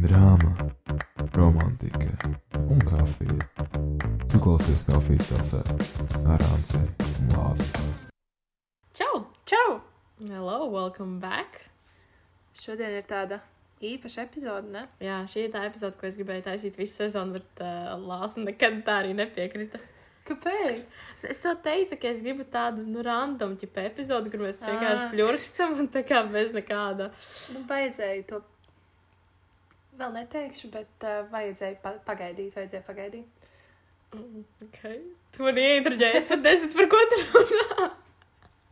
drāma, romantika un kafija. Tu klausies kafijas tasē ar Ansē un Lāzi. Čau! Čau! Hello, welcome back! Šodien ir tāda īpaša epizode, ne? Jā, šī ir tā epizode, ko es gribēju taisīt visu sezonu, bet uh, Lāsma nekad tā arī nepiekrita. Kāpēc? Es tev teicu, ka es gribu tādu nu, random tipu epizodi, kur mēs vienkārši pļurkstam un tā kā bez nekāda. Nu, vajadzēja to. Vēl neteikšu, bet uh, vajadzēja pa pagaidīt, vajadzēja pagaidīt. Mm, Okay. Tu man ieinteresējies pat desmit par ko tu runā.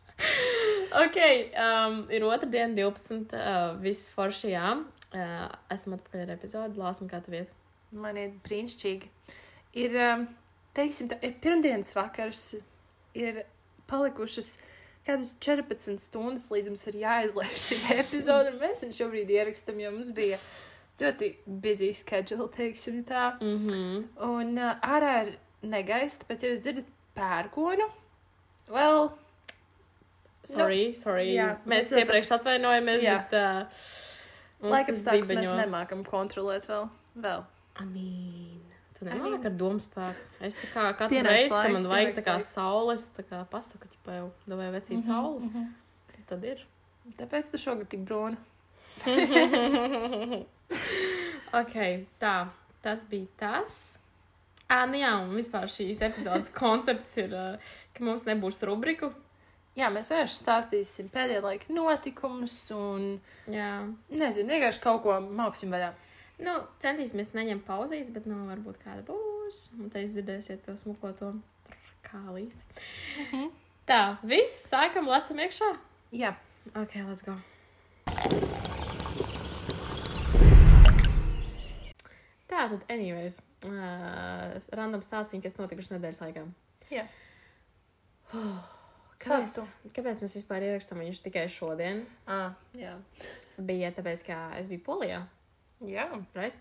ok, um, ir otrdiena, 12. Uh, viss forši, jā. Uh, esam atpakaļ ar epizodi. Lāsma, kā tev iet? Man ir brīnišķīgi. Ir, um, teiksim, tā, ir pirmdienas vakars, ir palikušas kādas 14 stundas, līdz mums ir jāizlaiž šī epizode. un Mēs viņu šobrīd ierakstām, jo mums bija ļoti busy schedule, teiksim tā. Mm -hmm. Un uh, ārā ir negaisa, tāpēc, ja jūs dzirdat pērkonu, well, Sorry, sorry. jā, mēs mēs iepriekš atvainojamies, Jā. bet uh, mums laikam stāsts mēs nemākam kontrolēt vēl. vēl. I mean, tu I nemāki mean- ar domu spēku. Es tā kā katru reizi, kad man vajag tā kā laiks. saules, tā kā pasaku, ķipa jau, vai vecīt sauli, Mhm. tad ir. Tāpēc tu šogad tik brūna. ok, tā, tas bija tas. Ā, nu jā, un vispār šīs epizodes koncepts ir, ka mums nebūs rubriku. Jā, mēs vienkārši stāstīsim pēdējā laika notikumus un, Jā. nezinu, vienkārši kaut ko māksim vaļā. Nu, centīsimies neņemt pauzītes, bet, nu, varbūt kāda būs. Un te jūs dzirdēsiet to smuko to kā līsti. Mhm. Tā, viss, sākam, lecam iekšā. Jā, Ok, let's go. Tā tad, anyways, uh, random stāstīņi, kas notikuši nedēļas laikā. Jā. Kāpēc, Stāstu. kāpēc mēs vispār ierakstām viņus tikai šodien? à, jā. Bija tāpēc, ka es biju Polijā. jā. Right?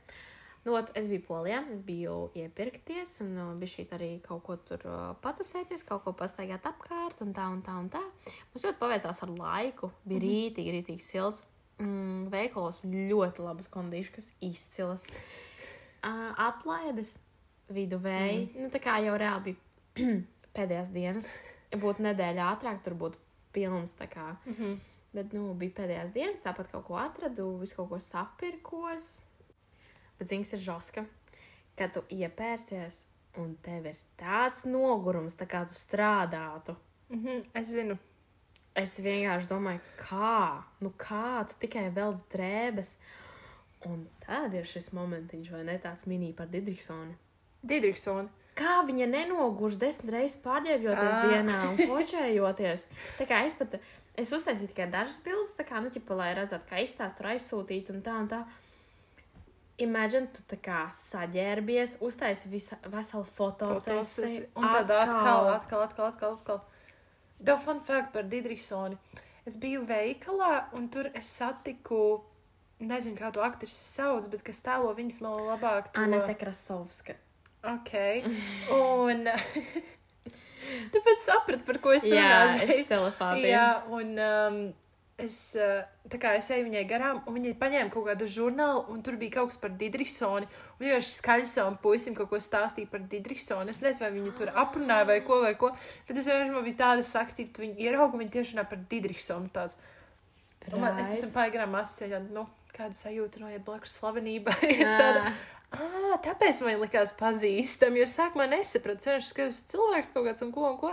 Nu, ot, es biju Polijā, es biju iepirkties, un uh, bija šī arī kaut ko tur uh, patusēties, kaut ko pastaigāt apkārt, un tā, un tā, un tā. Mums ļoti paveicās ar laiku, bija Mhm. rītīgi, rītīgi silts. Mm, veikalos ļoti labas kondīcijas, izcilas. Uh, atlaides, viduvēji. Mm. Nu, tā kā jau reāli bija pēdējās dienas. Ja būtu nedēļa ātrāk, tur būtu pilns. kā. Mhm. Bet, nu, bija pēdējās dienas, tāpat kaut ko atradu, visu kaut ko sapirkos. Bet zings ir žoska, ka tu iepērcies un tev ir tāds nogurums, tā kā tu strādātu. Mhm. Es zinu. Es vienkārši domāju, kā, nu kā tu tikai vēl drēbes. Un tad ir šis momentiņš, vai ne tāds mini par Didriksoni. Didriksona. Kā viņa nenogurs desmit reizes pārģērbjoties dienā un fočējoties. Tā kā es pat, es uztaisīju tikai dažas bildes, tā kā, nu, ķipa, lai redzētu, kā izstāst, tur aizsūtīt un tā un tā. Imagine, tu tā kā saģērbies, uztaisi visa, veselu fotosesiju. Un tad atkal, atkal, atkal, atkal. atkal. Daudz fun fact par Didriksoni. Es biju veikalā, un tur es satiku, nezinu, kā to aktrisi sauc, bet kas tēlo viņas man labāk. To... Anita Krasovska. Ok. Un. Tāpēc sapratu, par ko es Jā, runāju. es uzreiz. telepātiju. Jā, un um, es, uh, tā kā es eju viņai garām, un viņa paņēma kaut kādu žurnālu, un tur bija kaut kas par Didriksoni. Un vienkārši skaļi savam puisim kaut ko stāstīja par Didriksoni. Es nezinu, vai viņa tur aprunāja vai ko, vai ko, bet es vienkārši man bija tāda saktība, tu viņu ieraugu, viņa tieši runā par Didriksoni tāds. Un man, es pēc tam māsas, ja, nu, kāda sajūta noiet blakus slavenībai. Ah, tāpēc man likās pazīstami, jo sākumā nesapratu, es vienkārši skatos cilvēks kaut kāds un ko un ko.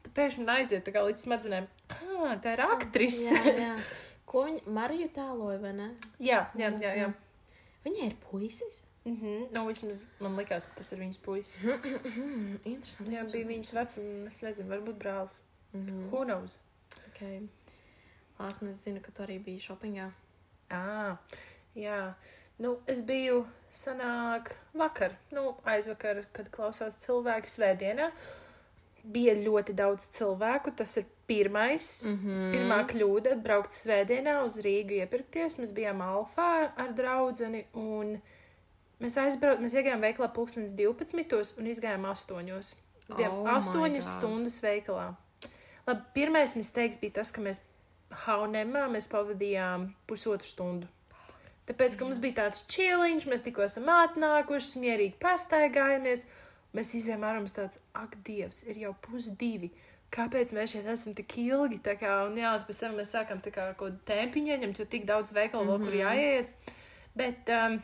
Tad pēkšņi aiziet tā kā līdz smadzenēm. Ah, tā ir aktrise. Jā, jā. Ko viņa Mariju tēloja, vai ne? jā, jā, jā. jā. Viņai ir puisis. Mm -hmm. nu, vismaz man likās, ka tas ir viņas puisis. Interesanti. Jā, bija viņas vecuma, es nezinu, varbūt brālis. Mm -hmm. Who knows? okay. Lāsma, es zinu, ka tu arī biji šopingā. Ah, jā. Nu, es biju sanāk vakar, nu, aizvakar, kad klausās cilvēki svētdienā. Bija ļoti daudz cilvēku, tas ir pirmais. Mm -hmm. Pirmā kļūda - braukt svētdienā uz Rīgu iepirkties. Mēs bijām Alfā ar draugu, un mēs aizbraucām, mēs iegājām veikalā pulkstenis 12 un izgājām 8. Mēs bijām Oh my 8 God. stundas veikalā. Labi, pirmais misteiks bija tas, ka mēs Haunemā mēs pavadījām pusotru stundu. Tāpēc, ka mums bija tāds čiliņš, mēs tikko esam atnākuši, mierīgi pastaigājamies. Mēs izējām ārā mums tāds, ak, Dievs, ir jau pusdivi. Kāpēc mēs šeit esam tik ilgi? Tā kā, un jā, pēc tam mēs sākam tā kā kaut kādu tempiņu ieņemt, jo tik daudz veikalu vēl, kur jāiet. Bet um,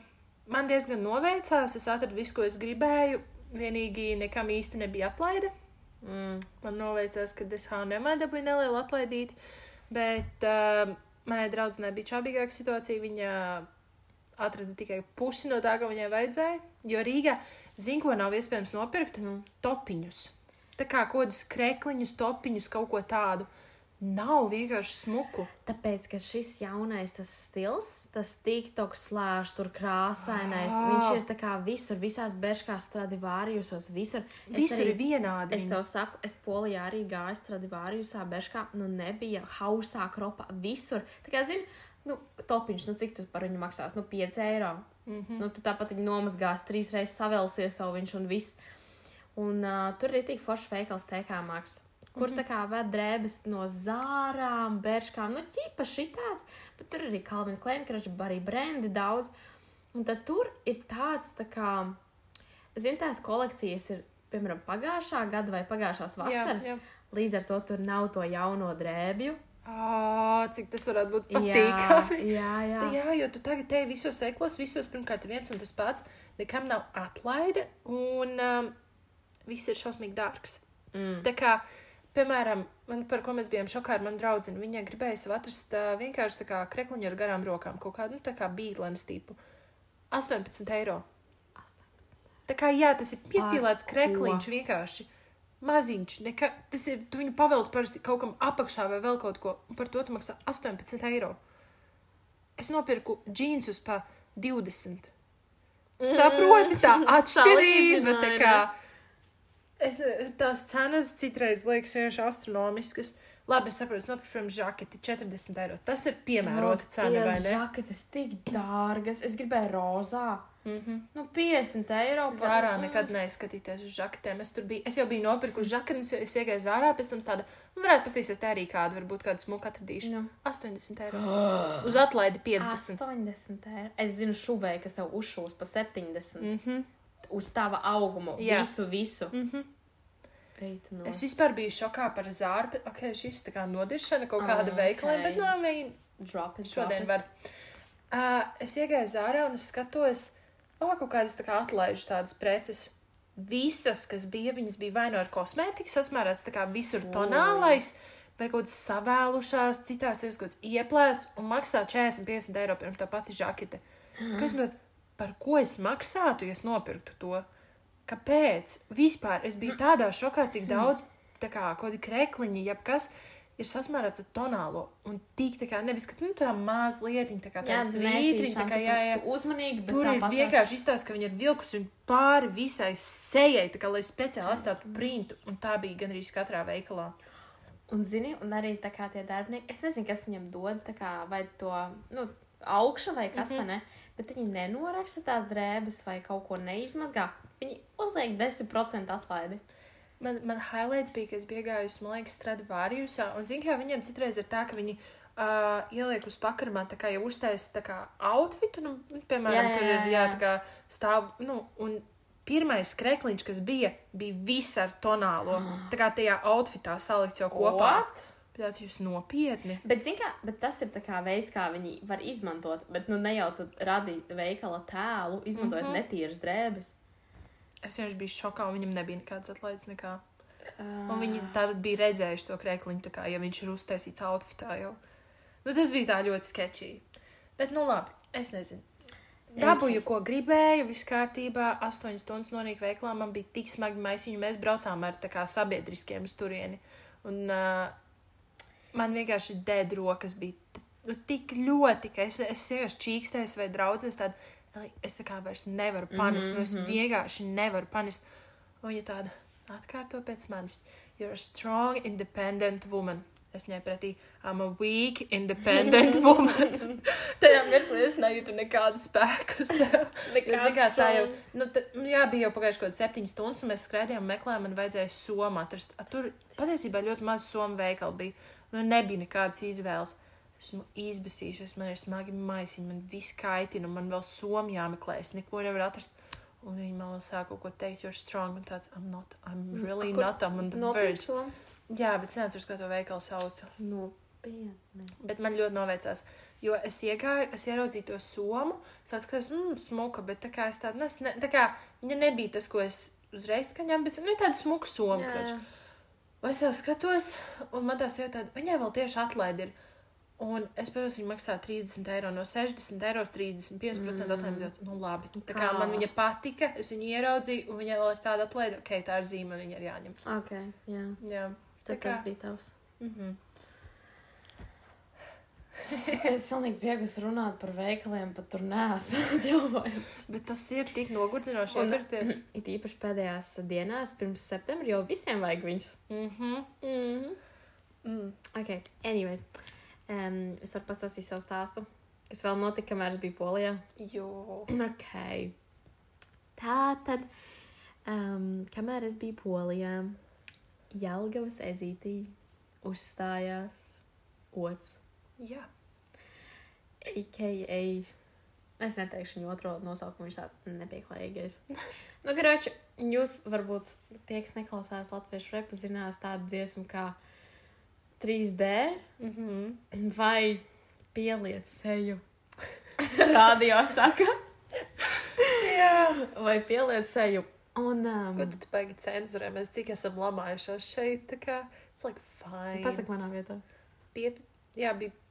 man diezgan noveicās, es atradu visu, ko es gribēju. Vienīgi nekam īsti nebija atlaide. Mm. Man noveicās, ka es H&M dabūju nelielu atlaidīti, bet uh, manai draudzenei bija čābīgāka situācija. Viņa atrada tikai pusi no tā, ko viņai vajadzēja. Jo Rīgā, zinu, ko nav iespējams nopirkt, Nu. topiņus. Tā kā kādus krekliņus, topiņus, kaut ko tādu. Nav vienkārši smuku. Tāpēc, ka šis jaunais tas stils, tas TikTok slēdz, tur krāsainais, Ah. viņš ir tā kā visur, visās berškās stradivārijusos, visur. Es Visur arī- ir vienādi. Es tev saku, es polijā arī gāju stradivārijusā, berškā, nu nebija hausā, kropā, visur. Tā kā, zini, nu, topiņš, nu cik tu par viņu maksās, nu 5 eiro. Mm -hmm. Nu, tu tāpat viņu nomazgās, trīs reizes savelsies tev viņš un viss. Un uh, tur ir tik foršs veikals teikāmāks. Kur mm -hmm. tā kā ved drēbes no zārām, bērškām, nu ķipa šitāds, bet tur arī Kalvina Kleinkrača, arī brendi daudz. Un tad tur ir tāds, tā kā, zini, tās kolekcijas ir, piemēram, pagājušā gada vai pagājušās vasaras. jā. Līdz ar to tur nav to jauno drēbju. Ā, cik tas varētu būt Jā, patīkami. jā, jā. Tā Jā, jo tu tagad te visos seklos, visos pirmkārt ir viens un tas pats, nekam nav atlaide, un um, viss ir šausmīgi dārgs. Mm. Tā kā, piemēram, man, par ko mēs bijām šokā ar manu draugu, viņa gribēja sev atrast uh, vienkārši tā kā krekliņu ar garām rokām, kaut kādu, nu, kā bīdlenes tipu. 18 eiro. Tā kā, jā, tas ir piespīlēts krekliņš vienkārši. Maziņš, neka, tas ir, tu viņu pavelti parasti kaut kam apakšā vai vēl kaut ko, un par to tu maksā 18 eiro. Es nopirku džinsus pa 20. Saproti, tā atšķirība, tā kā. Es, tās cenas citreiz liekas vienkārši astronomiskas. Labi, es saprotu, protams, žaketi 40 eiro. Tas ir piemērota cena, vai ne? Žaketes tik dārgas. Es gribēju rozā. Mm -hmm. Nu, 50 eiro. par- Zārā nekad neizskatīties uz žaketēm. Es tur biju, es jau biju nopirkusi žaketes, es iegāju zārā, pēc tam tāda, nu, varētu pasīsties te arī kādu, varbūt kādu smuku atradīšu. Nu. 80 eiro. Uz atlaidi 50. 80 eiro. Es zinu, šuvēju, kas tev uzšūs pa 70. Mm. Mm -hmm. Uz tava augumu. Jā. Visu, visu. Mm -hmm. Eit, no. Es vispār biju šokā par zāru, bet, ok, šis tā kā nodiršana kaut kāda Ah, veikalē, ok. bet, nu, mēģinu Drop it, Šodien drop var. Uh, es iegāju zārā un es skatos, oh, kaut kādas tā kā atlaižu tādas preces. Visas, kas bija, viņas bija vai nu ar kosmētiku sasmērētas, tā kā visur tonālais, vai kaut kādas savēlušās, citās ir kaut kāds ieplēsts un maksā 40-50 eiro pirms tā pati žakete. Es skatos, tāds, par ko es maksātu, ja es nopirktu to? Kāpēc? Vispār es biju tādā šokā, cik daudz, tā kā kaut kādi krekliņi, jebkas ir sasmērēts ar tonālo. Un tik tā kā nevis, ka nu, tā mazliet, tā kā tā svītriņa, tā kā jā, jā. Uzmanīgi, bet Tur ir tāpat vienkārši izstāsts, ka viņi ir vilkusi un pāri visai sejai, tā kā lai speciāli atstātu printu. Un tā bija gan arī katrā veikalā. Un, zini, un arī tā kā tie darbinieki, es nezinu, kas viņam dod, tā kā vai to, nu, augšu vai kas, mm -hmm. vai ne, bet viņi nenoraksta tās drēbes vai kaut ko neizmazgā. Viņi uzliek 10% atlaidi. Man, man highlights bija, ka es biju gājusi, man liekas, Stradivārijusā, un zinu, kā viņiem citreiz ir tā, ka viņi uh, ieliek uz pakarmā, tā kā jau uztaisa outfitu, nu, piemēram, Jā, jā, tur ir, jā, jā, jā. tā kā stāv, nu, un pirmais krekliņš, kas bija, bija viss ar tonālo, tā kā tajā outfitā salikts jau kopā. What? Tāds jūs nopietni. Bet, kā, bet tas ir tā kā veids, kā viņi var izmantot, bet nu ne jau tu radi veikala tēlu, izmantojot mm. -hmm. netīras drēbes. Es vienkārši biju šokā, un viņam nebija nekāds atlaides nekā. Uh, Un viņi tātad bija redzējuši to krekliņu, tā kā, ja viņš ir uztaisīts outfitā jau. Nu, tas bija tā ļoti sketčīgi. Bet, nu, labi, es nezinu. Dabūju, ko gribēju, viss kārtībā. Astoņas stundas nonīk veiklā, man bija tik smagi maisiņi. Mēs braucām ar kā sabiedriskiem uz turieni. Un uh, man vienkārši dēd rokas bija nu, tik ļoti, ka es, es vienkārši čīkstēju vai draudzes tādu. "Eli, Es tā kā vairs nevaru panist, mm -hmm. nu, es vienkārši nevaru panist. Un, ja tāda atkārto pēc manis, you're a strong, independent woman. Es viņai pretī, I'm a weak, independent woman. Tajā mirklī es nejūtu nekādu spēku. Jo, zini kā, tā jau, nu, ta, nu, jā, bija jau pagājuši kaut kāds septiņas stundas, un mēs skraidījām, meklējām, man vajadzēja somu atrast. A, Tur patiesībā ļoti maz somu veikalu bija. Nu, nebija nekādas izvēles. esmu izbasījusies, man ir smagi maisiņi, man viss kaitina, man vēl somi jāmeklē, es neko nevaru atrast. Un viņi man vēl sāk kaut ko teikt, you're strong, un tāds, I'm not, I'm really Kur- not, I'm on the verge. Jā, bet es nezinu, kā to veikalu saucu. Nopietni. Bet man ļoti noveicās, jo es iegāju, es ieraudzīju to somu, es tāds, ka es, mm, smuka, bet tā kā es tādu, nu, es ne, tā kā viņa nebija tas, ko es uzreiz kaņām, bet, nu, tāda smuka kroč. jā. Un es tā skatos, un man tā sieva tāda, viņai vēl tieši atlaidi ir. Un es pēc tam maksāju 30 eiro, no 60 eiro 35% mm. atlaidi. tāds, Nu, labi. Tā kā Kā? man viņa patika, es viņu ieraudzīju, un viņai vēl ir tāda atlaide, ok, tā ir zīme, un viņa ir jāņem. Ok, jā. Jā. Tad Tā kā- tas bija tavs. Mm -hmm. Es pilnīgi piegusu runāt par veikaliem, pat tur neesmu domājums. Bet tas ir tik nogurdinoši iepirkties. It īpaši pēdējās dienās, pirms septembra, jau visiem vajag viņus. Mhm. Mm Mm. Ok, anyways. Um, es varu pastāstīt savu stāstu, kas vēl notika, kamēr es biju Polijā. Jo. Ok. Tā tad, um, kamēr es biju Polijā, Jelgavas ezītī uzstājās Ots. Jā. AKA. Es neteikšu viņu otro nosaukumu, viņš tāds nepieklājīgais. nu, Garoči, jūs varbūt tie, kas neklausās latviešu repu, zinās tādu dziesmu kā 3D Mhm. vai pieliet seju. Radio saka. Jā. Vai pieliet seju. Un, Ko um, tu te baigi cenzurē? Mēs cik esam lamājušās šeit, tā kā, it's like fine. pasak manā vietā. Piep... Jā, bija pie-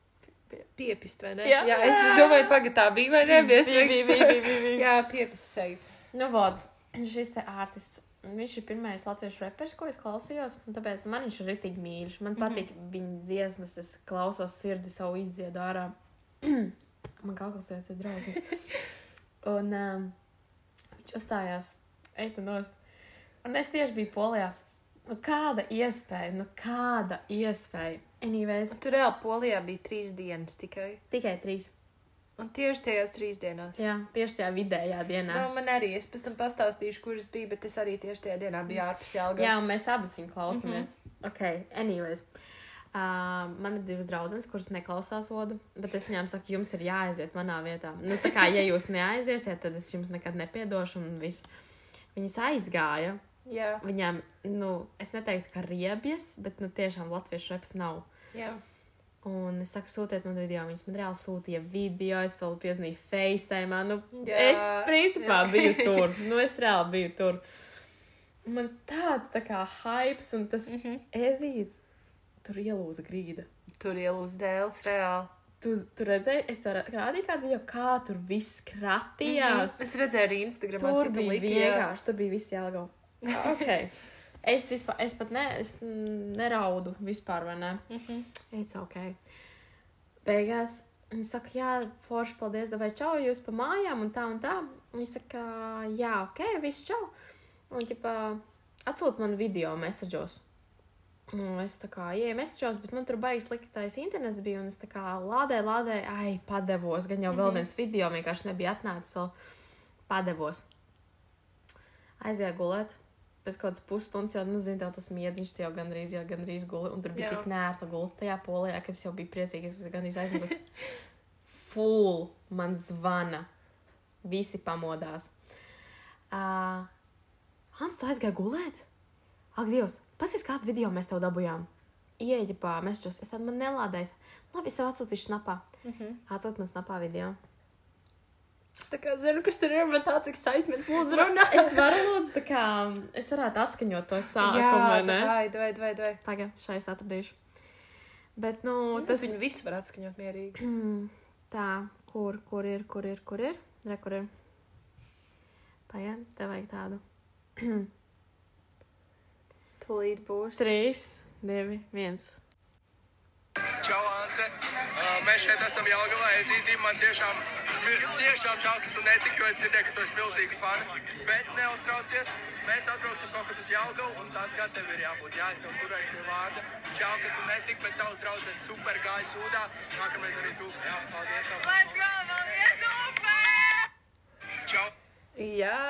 piepist, vai ne? Jā. Jā es, es domāju, pagaid tā bija, vai ne? Bija, es Bija, bija, bija, bija. Jā, piepist sevi. Nu, vod, šis te artists. Viņš ir pirmais latviešu reperis, ko es klausījos. un Tāpēc man viņš ir rītīgi mīļš. Man patīk mm -hmm. viņa dziesmas, es klausos sirdi savu izdziedu ārā. man kā kas ir drausmas. Un um, viņš uzstājās, eita nost. Un es tieši biju Polijā. Nu, kāda iespēja, nu kāda iespēja? Anyways, Tur reāli Polijā bija trīs dienas tikai. tikai trīs. Un tieši tajās trīs dienās. Jā, tieši tajā vidējā dienā. No, man arī, es pēc tam pastāstīšu, kur es biju, bet es arī tieši tajā dienā biju ārpus Jālgavas. Jā, un mēs abas viņu klausāmies. Mm -hmm. Ok, anyways. Uh, man ir divas draudzenes, kuras neklausās odu, bet es viņām saku, jums ir jāaiziet manā vietā. Nu, tā kā, ja jūs neaiziesiet, tad es jums nekad nepiedošu, un viss. Viņas aizgāja. Jā, Viņām, nu, es neteiktu, ka riebjas, bet, nu, tiešām latviešu reps nav. jā. Un es saku, sūtiet man video, viņas man reāli sūtīja video, es vēl piezvanīju FaceTime. Nu, Jā, es principā jā. biju tur. Nu, es reāli biju tur. Man tāds tā kā hypes un tas Mm -hmm. ezīts. Tur ielūza grīda. Tur ielūs dēls, reāli. Tu, tu redzēji, es tev rā- rādīju kādu video, kā tur viss kratījās. Mhm. Es redzēju arī Instagramā, Tur bija vienkārši, tur bija viss jāgau. Okay. Es, vispār, es pat ne, es mm, neraudu vispār, vai ne? Mhm. It's ok. Beigās viņa saka, jā, forši, paldies, vai čau, jūs pa mājām un tā un tā. Viņa saka, jā, ok, viss čau. Un viņa atsūta man video message'os. Nu, es tā kā ieeju message'os, bet man tur baigas sliktais internets bija, un es tā kā lādēju, lādēju, ai, padevos. Gan jau vēl Mhm. viens video vienkārši nebija atnācis, vēl padevos. Aizgāju gulēt. Pēc kaut kādas pusstundas jau, nu, tev tas miedziņš jau gandrīz, jau gandrīz guli. Un tur bija Jā. tik nērta gulta tajā polijā, ka es jau biju priecīga, ka gandrīz aizmigusi. Full man zvana. Visi pamodās. Uh, Hans, tu aizgāji gulēt? Ak, Dievs, paskatās, kādu video mēs tev dabūjām. Ieeja pa mešķos, es tādu man nelādēju. Labi, es tev atsūtīšu snapā. Mhm. Atsūt man snapā video. Es kā zinu, kas tur ir, man tāds excitements, lūdzu, runā. Es varu lūdzu, tā kā es varētu atskaņot to sākumu, ne? vai, vai, vai, vai. Pagaid, šai es atradīšu. Bet, nu, Tas... tas Viņu visu var atskaņot mierīgi. Mm, tā, kur, kur ir, kur ir, kur ir? Re, kur ir? Pagaid, tev vajag tādu. Tūlīt būs. Trīs, divi, viens. Čau, Ance. Uh, mēs šeit esam Jālgavā. Es īstenībā man tiešām, tiešām žēl, ka tu netiki, jo es dzirdēju, ka tu esi milzīgi fani. Bet neuztraucies. Mēs atbrauksim kaut kad uz Jālgavu, un tad, kad tev ir jābūt, jā, es tev turēšu pie vārda. Žēl, ka tu netiki, bet tavs draudzens super gāja sūdā. Nākamais arī tu. Jā, paldies tev. Let's go, paldies, super! Čau! Jā,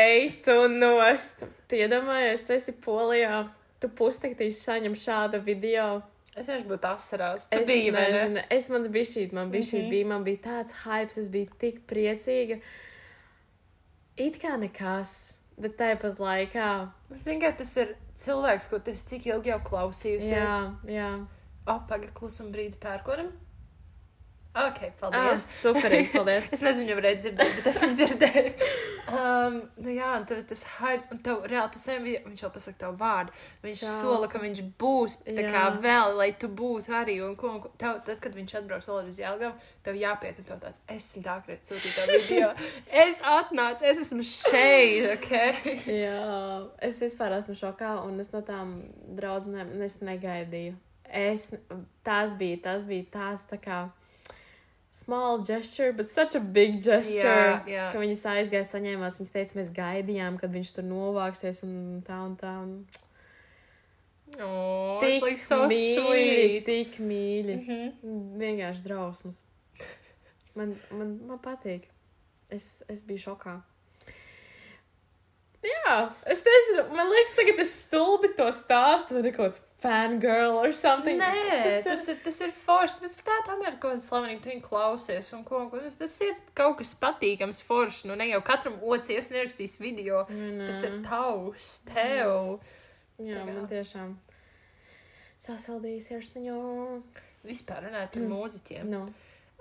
ej, tu nost. Tu iedomājies, tu esi polijā. Tu pustektīši saņem šādu video. Es vienkārši būtu asarās. Tu Es biji, vai ne? nezinu, es man bija šī, man bija šī, Mhm. bija, man bija tāds hype, es biju tik priecīga. It kā nekas, bet tāpat laikā. Zini, ka tas ir cilvēks, ko tas cik ilgi jau klausījusies. Jā, jā. O, paga klusuma brīdis pērkoram. Ok, Ah, paldies. superīgi, paldies. Es nezinu, jau varēju dzirdēt, bet es viņu dzirdēju. Um, nu jā, un tev tas hype, un tev reāli, tu sen, vi- viņš jau pasaka tavu vārdu. Viņš Jā. sola, ka viņš būs, tā kā Jā. vēl, lai tu būtu arī, un ko, un ko. Tev, tad, kad viņš atbrauks vēl uz Jelgavu, tev jāpiet, un tev tāds, esmu tā, ka sūtīt tā video. Es atnācu, es esmu šeit, ok? Jā, es vispār esmu šokā, un es no tām draudzenēm es negaidīju. Es, tas bija, tas bija tāds tā kā small gesture, but such a big gesture. Jā, jā. Ka viņas aizgāja, saņēmās, viņas teica, mēs gaidījām, kad viņš tur novāksies un tā un tā. Un... Oh, Tik like so mīļi, sweet. tik mīļi. Mhm. Vienkārši drausmas. Man, man, man patīk. Es, es biju šokā. Jā, es nezinu, man liekas, tagad es stulbi to stāstu, vai kaut kāds fangirl or something. Nē, tas tas ir, tas ir forši. Tas ir tāds amerikāņu slavenība, tu viņu klausies. Un ko, ko, tas ir kaut kas patīkams, forši. Nu, ne jau katram ocies un ierakstīs video. Nē. Tas ir tavs, tev. Jā, Jā. man tiešām sasaldījis sirsniņu. Vispār runājot par mūziķiem. Nu,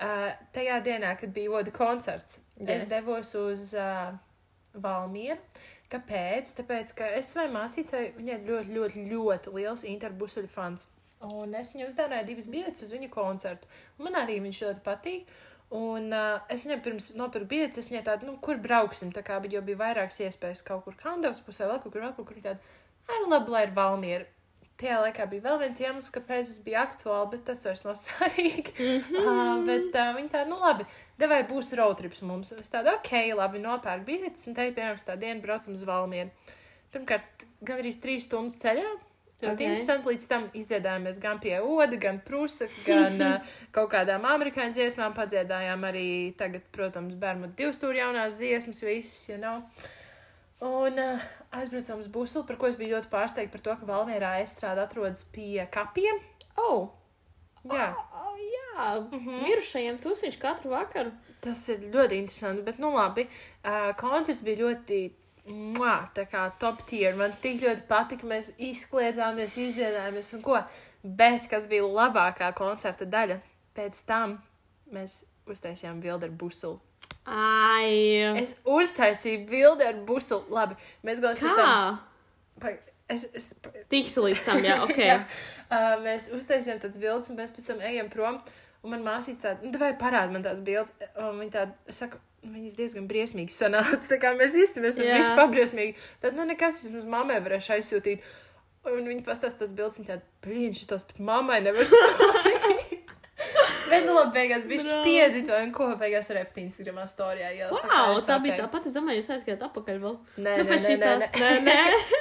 Uh, tajā dienā, kad bija Oda koncerts, yes. es devos uz uh, Valmieru. Kāpēc? Tāpēc, ka es savai māsīcai, viņai ļoti, ļoti, ļoti liels interbusuļu fans. Un es viņai uzdāvināju divas biletes uz viņa koncertu. Man arī viņš ļoti patīk. Un uh, es viņai pirms nopirku biletes, es viņai tādu, nu, kur brauksim, tā kā, bet jau bija vairākas iespējas kaut kur Kandavas pusē, vēl kaut kur, vēl kaut kur, tādu, ai, nu, labi, lai ir Valmiera. Tajā laikā bija vēl viens iemesls, kāpēc es biju aktuāli, bet tas vairs nav svarīgi. uh, bet uh, viņi tādi, nu labi, devai būs roadtrips mums. Un Es tādu, ok, labi, nopērku biļetes, un te ir piemēram tā diena braucam uz Valmieru. Pirmkārt, gan arī trīs stundas ceļā. Okay. interesanti, līdz tam izdziedājāmies gan pie Oda, gan Prusa, gan uh, kaut kādām amerikāņu dziesmām. Padziedājām arī tagad, protams, bērnu divstūri jaunās dziesmas, visas, you know. Un uh, aizbraucām uz Buselu, par ko es biju ļoti pārsteigta par to, ka Valmierā estrāde atrodas pie kapiem. oh, Jā, oh, jā. Mm -hmm. mirušajiem tusiņš katru vakaru. tas ir ļoti interesanti, bet, nu labi, uh, koncerts bija ļoti. Mua, tā kā top tier. Man tik ļoti patika. Mēs izkliedzāmies, izdziedājāmies un ko. Bet kas bija labākā koncerta daļa? Pēc tam mēs uztaisījām bildi ar busulu. Ai, Es uztaisīju bildi ar busulu. Labi, mēs tam. kā? Pa- Es, es, Tiks līdz tam, jā, ok. Jā. Uh, mēs uztaisījām tādas bildes, un mēs pēc tam ejam prom. Un man māsīca tāda, nu, vai parāda man tās bildes. Un viņa tāda, es saku, viņas diezgan briesmīgi sanāca. Tā kā mēs īstenībā tur Jā. bija pabriesmīgi. Tad, nu, nekas, es mums mammai varēšu aizsūtīt. Un viņa pastāsta tās bildes, viņa tāda, brīnišķīgi, tos pat mammai nevar sūtīt. Bet, nu, labi, beigās bija spiedzi to, un ko beigās varēja Instagramā storijā. Jā, Wow, tā bija tāpat. Es domāju, jūs aizgājāt atpakaļ vēl. Nē, Nu, nē, nē, nē, nē. nē, nē.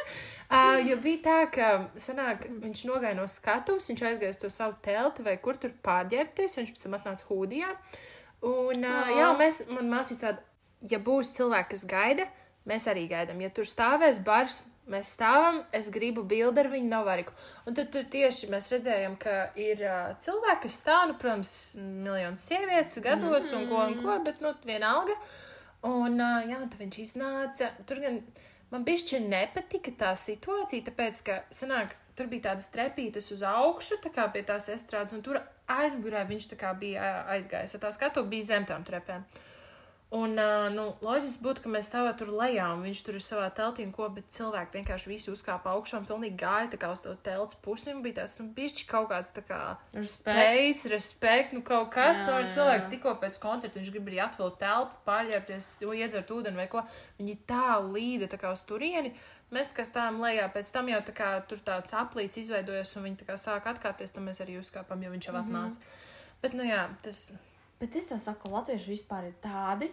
Uh, jo bija tā, ka sanāk, viņš nogāja no skatuves, viņš aizgāja uz to savu telti vai kur tur pārģērbties, viņš pēc tam atnāca hūdijā. Un, uh, Ā. jā, mēs, man māsīs tāda, ja būs cilvēki, kas gaida, mēs arī gaidām. Ja tur stāvēs bars, mēs stāvam, es gribu bildi ar viņu novariku. Un tad tur tieši mēs redzējām, ka ir uh, cilvēki, kas stāv, nu, protams, miljonus sievietes gados un ko un ko, bet, nu, vienalga. Un, uh, jā, tad viņš iznāca. Tur gan man bišķi nepatika tā situācija, tāpēc, ka, sanāk, tur bija tādas trepītes uz augšu, tā kā pie tās estrādes, un tur aizmugurē viņš tā kā bija aizgājis. Tā skatu bija zem tām trepēm. Un, uh, nu, loģiski būtu, ka mēs stāvētu tur lejā, un viņš tur ir savā teltī, ko, bet cilvēki vienkārši visi uzkāpa augšā un pilnīgi gāja tā kā uz to telts pusi, un bija tas, nu, bišķi kaut kāds tā kā spējas, respekt, nu, kaut kas, Jā, tur cilvēks tikko pēc koncerta, viņš grib arī atvilkt telpu, pārģērbties, iedzert ūdeni vai ko, viņi tā līda tā kā uz turieni. Mēs tā kā stāvam lejā, pēc tam jau tā kā tur tāds aplīts izveidojas, un viņi tā kā sāk atkāpties, tad mēs arī uzkāpam, jo viņš jau atnāca. Bet, nu jā, tas Bet es tev saku, latvieši vispār ir tādi.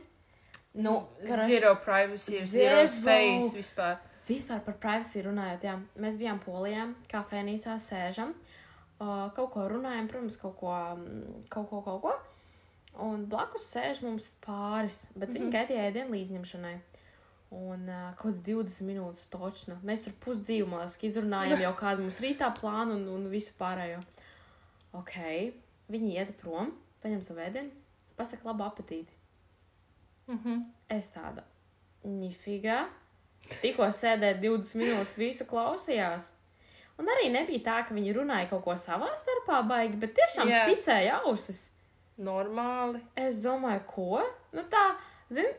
Nu, karaš- zero privacy, zero Zero. space vispār. Vispār par privacy runājot, jā, mēs bijām polijā, kafejnīcā sēžam, uh, kaut ko runājam, protams, kaut ko, mm, kaut ko, kaut ko. Un blakus sēž mums pāris, bet viņi gaidīja ēdienu līdzņemšanai. Un uh, kaut kāds 20 minūtes točna. Mēs tur pusdzīvu, man liekas, izrunājām jau kādu mums rītā plānu un, un visu pārējo. ok, viņi iet prom, paņem savu ēdienu, pasaka labu apetīti. Mhm. Es tāda, nifigā, tikko sēdēju 20 minūtes, visu klausījās. Un arī nebija tā, ka viņi runāja kaut ko savā starpā baigi, bet tiešām Jā. spicēja ausis. Normāli. Es domāju, ko? Nu tā, zini,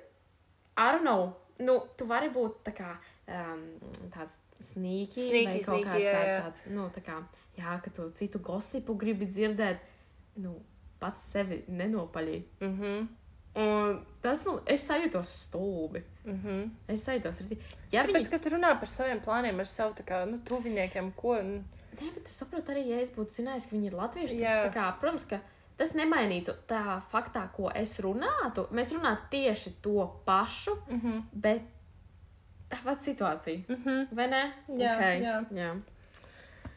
I don't know. Nu, tu vari būt tā kā um, tāds Sneaky, vai kaut kāds tāds, tāds, nu, tā kā, jā, ka tu citu gosipu gribi dzirdēt, nu, pats sevi nenopaļī. Mhm. Un tas man, es sajūtos stulbi. Mhm. Es sajūtos arī. Ja Tāpēc, viņi, ka tu runā par saviem plāniem ar savu, kā, nu, tuviniekiem, ko, un... nē, bet tu saproti arī, ja es būtu zinājis, ka viņi ir latvieši, tas, kā, protams, ka tas nemainītu tā faktā, ko es runātu. Mēs runātu tieši to pašu, Mhm. bet tā pati situācija. Mhm. Vai ne? Jā, Ok, jā. jā.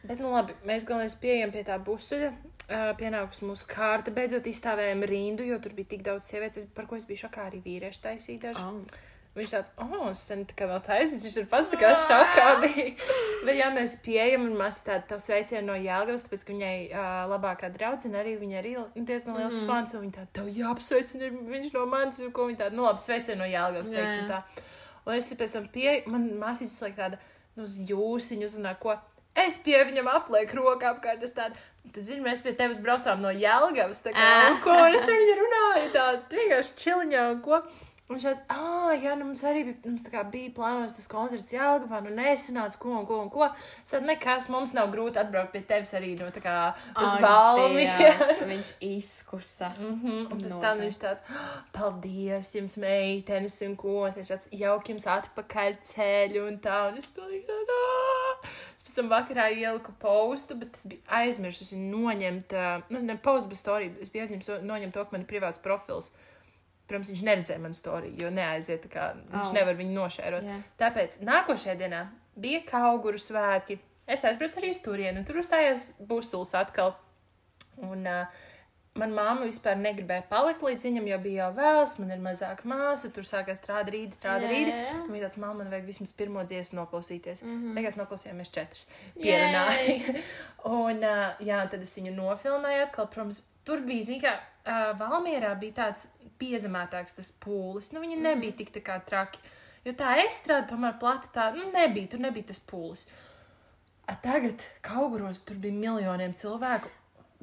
Bet, nu labi, mēs galvenais pieejam pie tā busuļa. Uh, pienākus mūsu kārta, beidzot izstāvējām rindu, jo tur bija tik daudz sievietes, par ko es biju šokā arī vīrieši taisītāši. Oh. Viņš tāds, oh, sen tā kā nav taisnīgs, viņš ir pats tā kā šokā bija. Bet jā, mēs pieejam, un mēs tādu tavu sveicienu no Jālgavas, tāpēc, ka viņai uh, labākā draudzene arī, viņa arī ir diezgan liels mm. fans, un viņa tāda, tev jāapsveicina, viņš no manis, un ko viņa tāda, nu labi, sveicienu no Jālgavas, Jā. teiksim tā. Un es pēc tam pieeju, man māsītis laik tāda, nu, uz jūs, viņa uzrunā, ko. Es pie viņam aplieku roku apkārt, es tādu, tu zini, mēs pie tevis braucām no Jālgavas, tā kā, un ko, es ar viņu runāju, tā, vienkārši čiliņā, un ko. Un viņš tāds, ah, jā, nu mums arī bija, mums bija plānots tas koncerts Jālgavā, nu nesanāca, ko un ko un ko. Es tādu, nekas, mums nav grūti atbraukt pie tevis arī, nu, tā kā uz valmi. Viņš izkusa. Mhm, Un pēc tam viņš tāds, "Ah, paldies jums, meitenes, un ko. Viņš tāds, jauki jums atpakaļ ceļu un tā. Un es pilnīgi tādā. Pēc tam vakarā ieliku postu, bet es biju aizmirsis viņu noņemt, nu, ne postu, bet storiju. Es biju aizņemts noņemt to, ka man ir privāts profils. Protams, viņš neredzēja manu storiju, jo neaiziet, kā viņš Au. nevar viņu nošērot. Jā. Tāpēc nākošajā dienā bija kauguru svētki. Es aizbraucu arī uz turieni, un tur uzstājās busulis atkal. Un uh, manā māma vispār negribēja palikt līdz viņam, jo bija jau vēls, man ir mazāka māsa, tur sākās strāda rīta, strāda Jā, rīta. viņa tāds, māma, man vajag vismaz pirmo dziesmu noklausīties. Mm. -hmm. Beigās noklausījāmies četras. Pierunāja. un, uh, jā, tad es viņu nofilmēju atkal. Protams, tur bija, zināmā kā, uh, Valmierā bija tāds piezemētāks tas pūlis. Nu, viņi nebija Mhm. tik tā kā traki. Jo tā estrāde tomēr plata tā, nu, nebija, tur nebija tas pūlis. A, tagad Kauguros tur bija miljoniem cilvēku.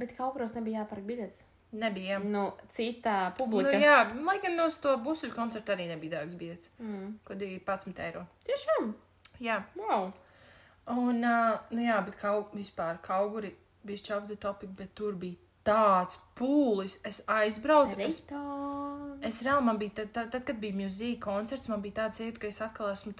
Bet kaut kuros nebija jāpērk biļets. Nebija. Nu, citā Nu, publika. jā, lai gan no to busuļu koncerta arī nebija dārgs biļets. Mm. Ko 11 eiro. Tiešām? Jā, Wow. un, uh, nu jā, bet kaut vispār kauguri bija šķaufdi topik, bet tur bija tāds pūlis. Es aizbraucu. Es, es reāli man bija, tad, tad, tad kad bija mūzika koncerts, man bija tāds iet, ka es atkal esmu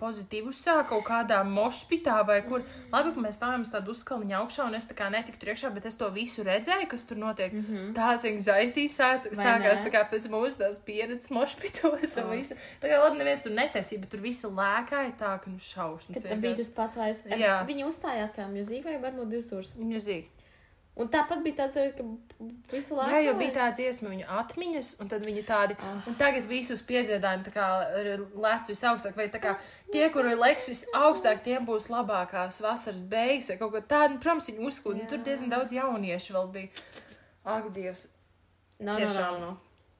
pozitīvi uzsāku kaut kādā mošpitā vai kur. Labi, ka mēs stāvām uz tādu uzkalniņu augšā, un es tā kā netiku tur iekšā, bet es to visu redzēju, kas tur notiek. Mm -hmm. Tāds anxiety sāc, sākās tā kā pēc mūsu tās pieredzes mošpitos un Oh. visu. Tā kā labi, neviens tur netaisīja, bet tur visi lēkāja tā, ka nu šausmas. Tam bija tas pats. Jā. Viņi uzstājās kā mūzika vai varbūt divas stūres. Mūzika. Un tāpat bija tāds, ka visu laiku. Jā, jo bija tā dziesma, viņa atmiņas, un tad viņi tādi, Ah. un tagad visus piedzīvojumi tā kā lēc visaugstāk, vai tā kā tie, kuri leks visaugstāk, tiem būs labākās vasaras beigas, vai kaut ko tādu, protams, viņi uzskūda, un tur diezgan daudz jauniešu vēl bija. Ak, Dievs, no, tiešām. no, no.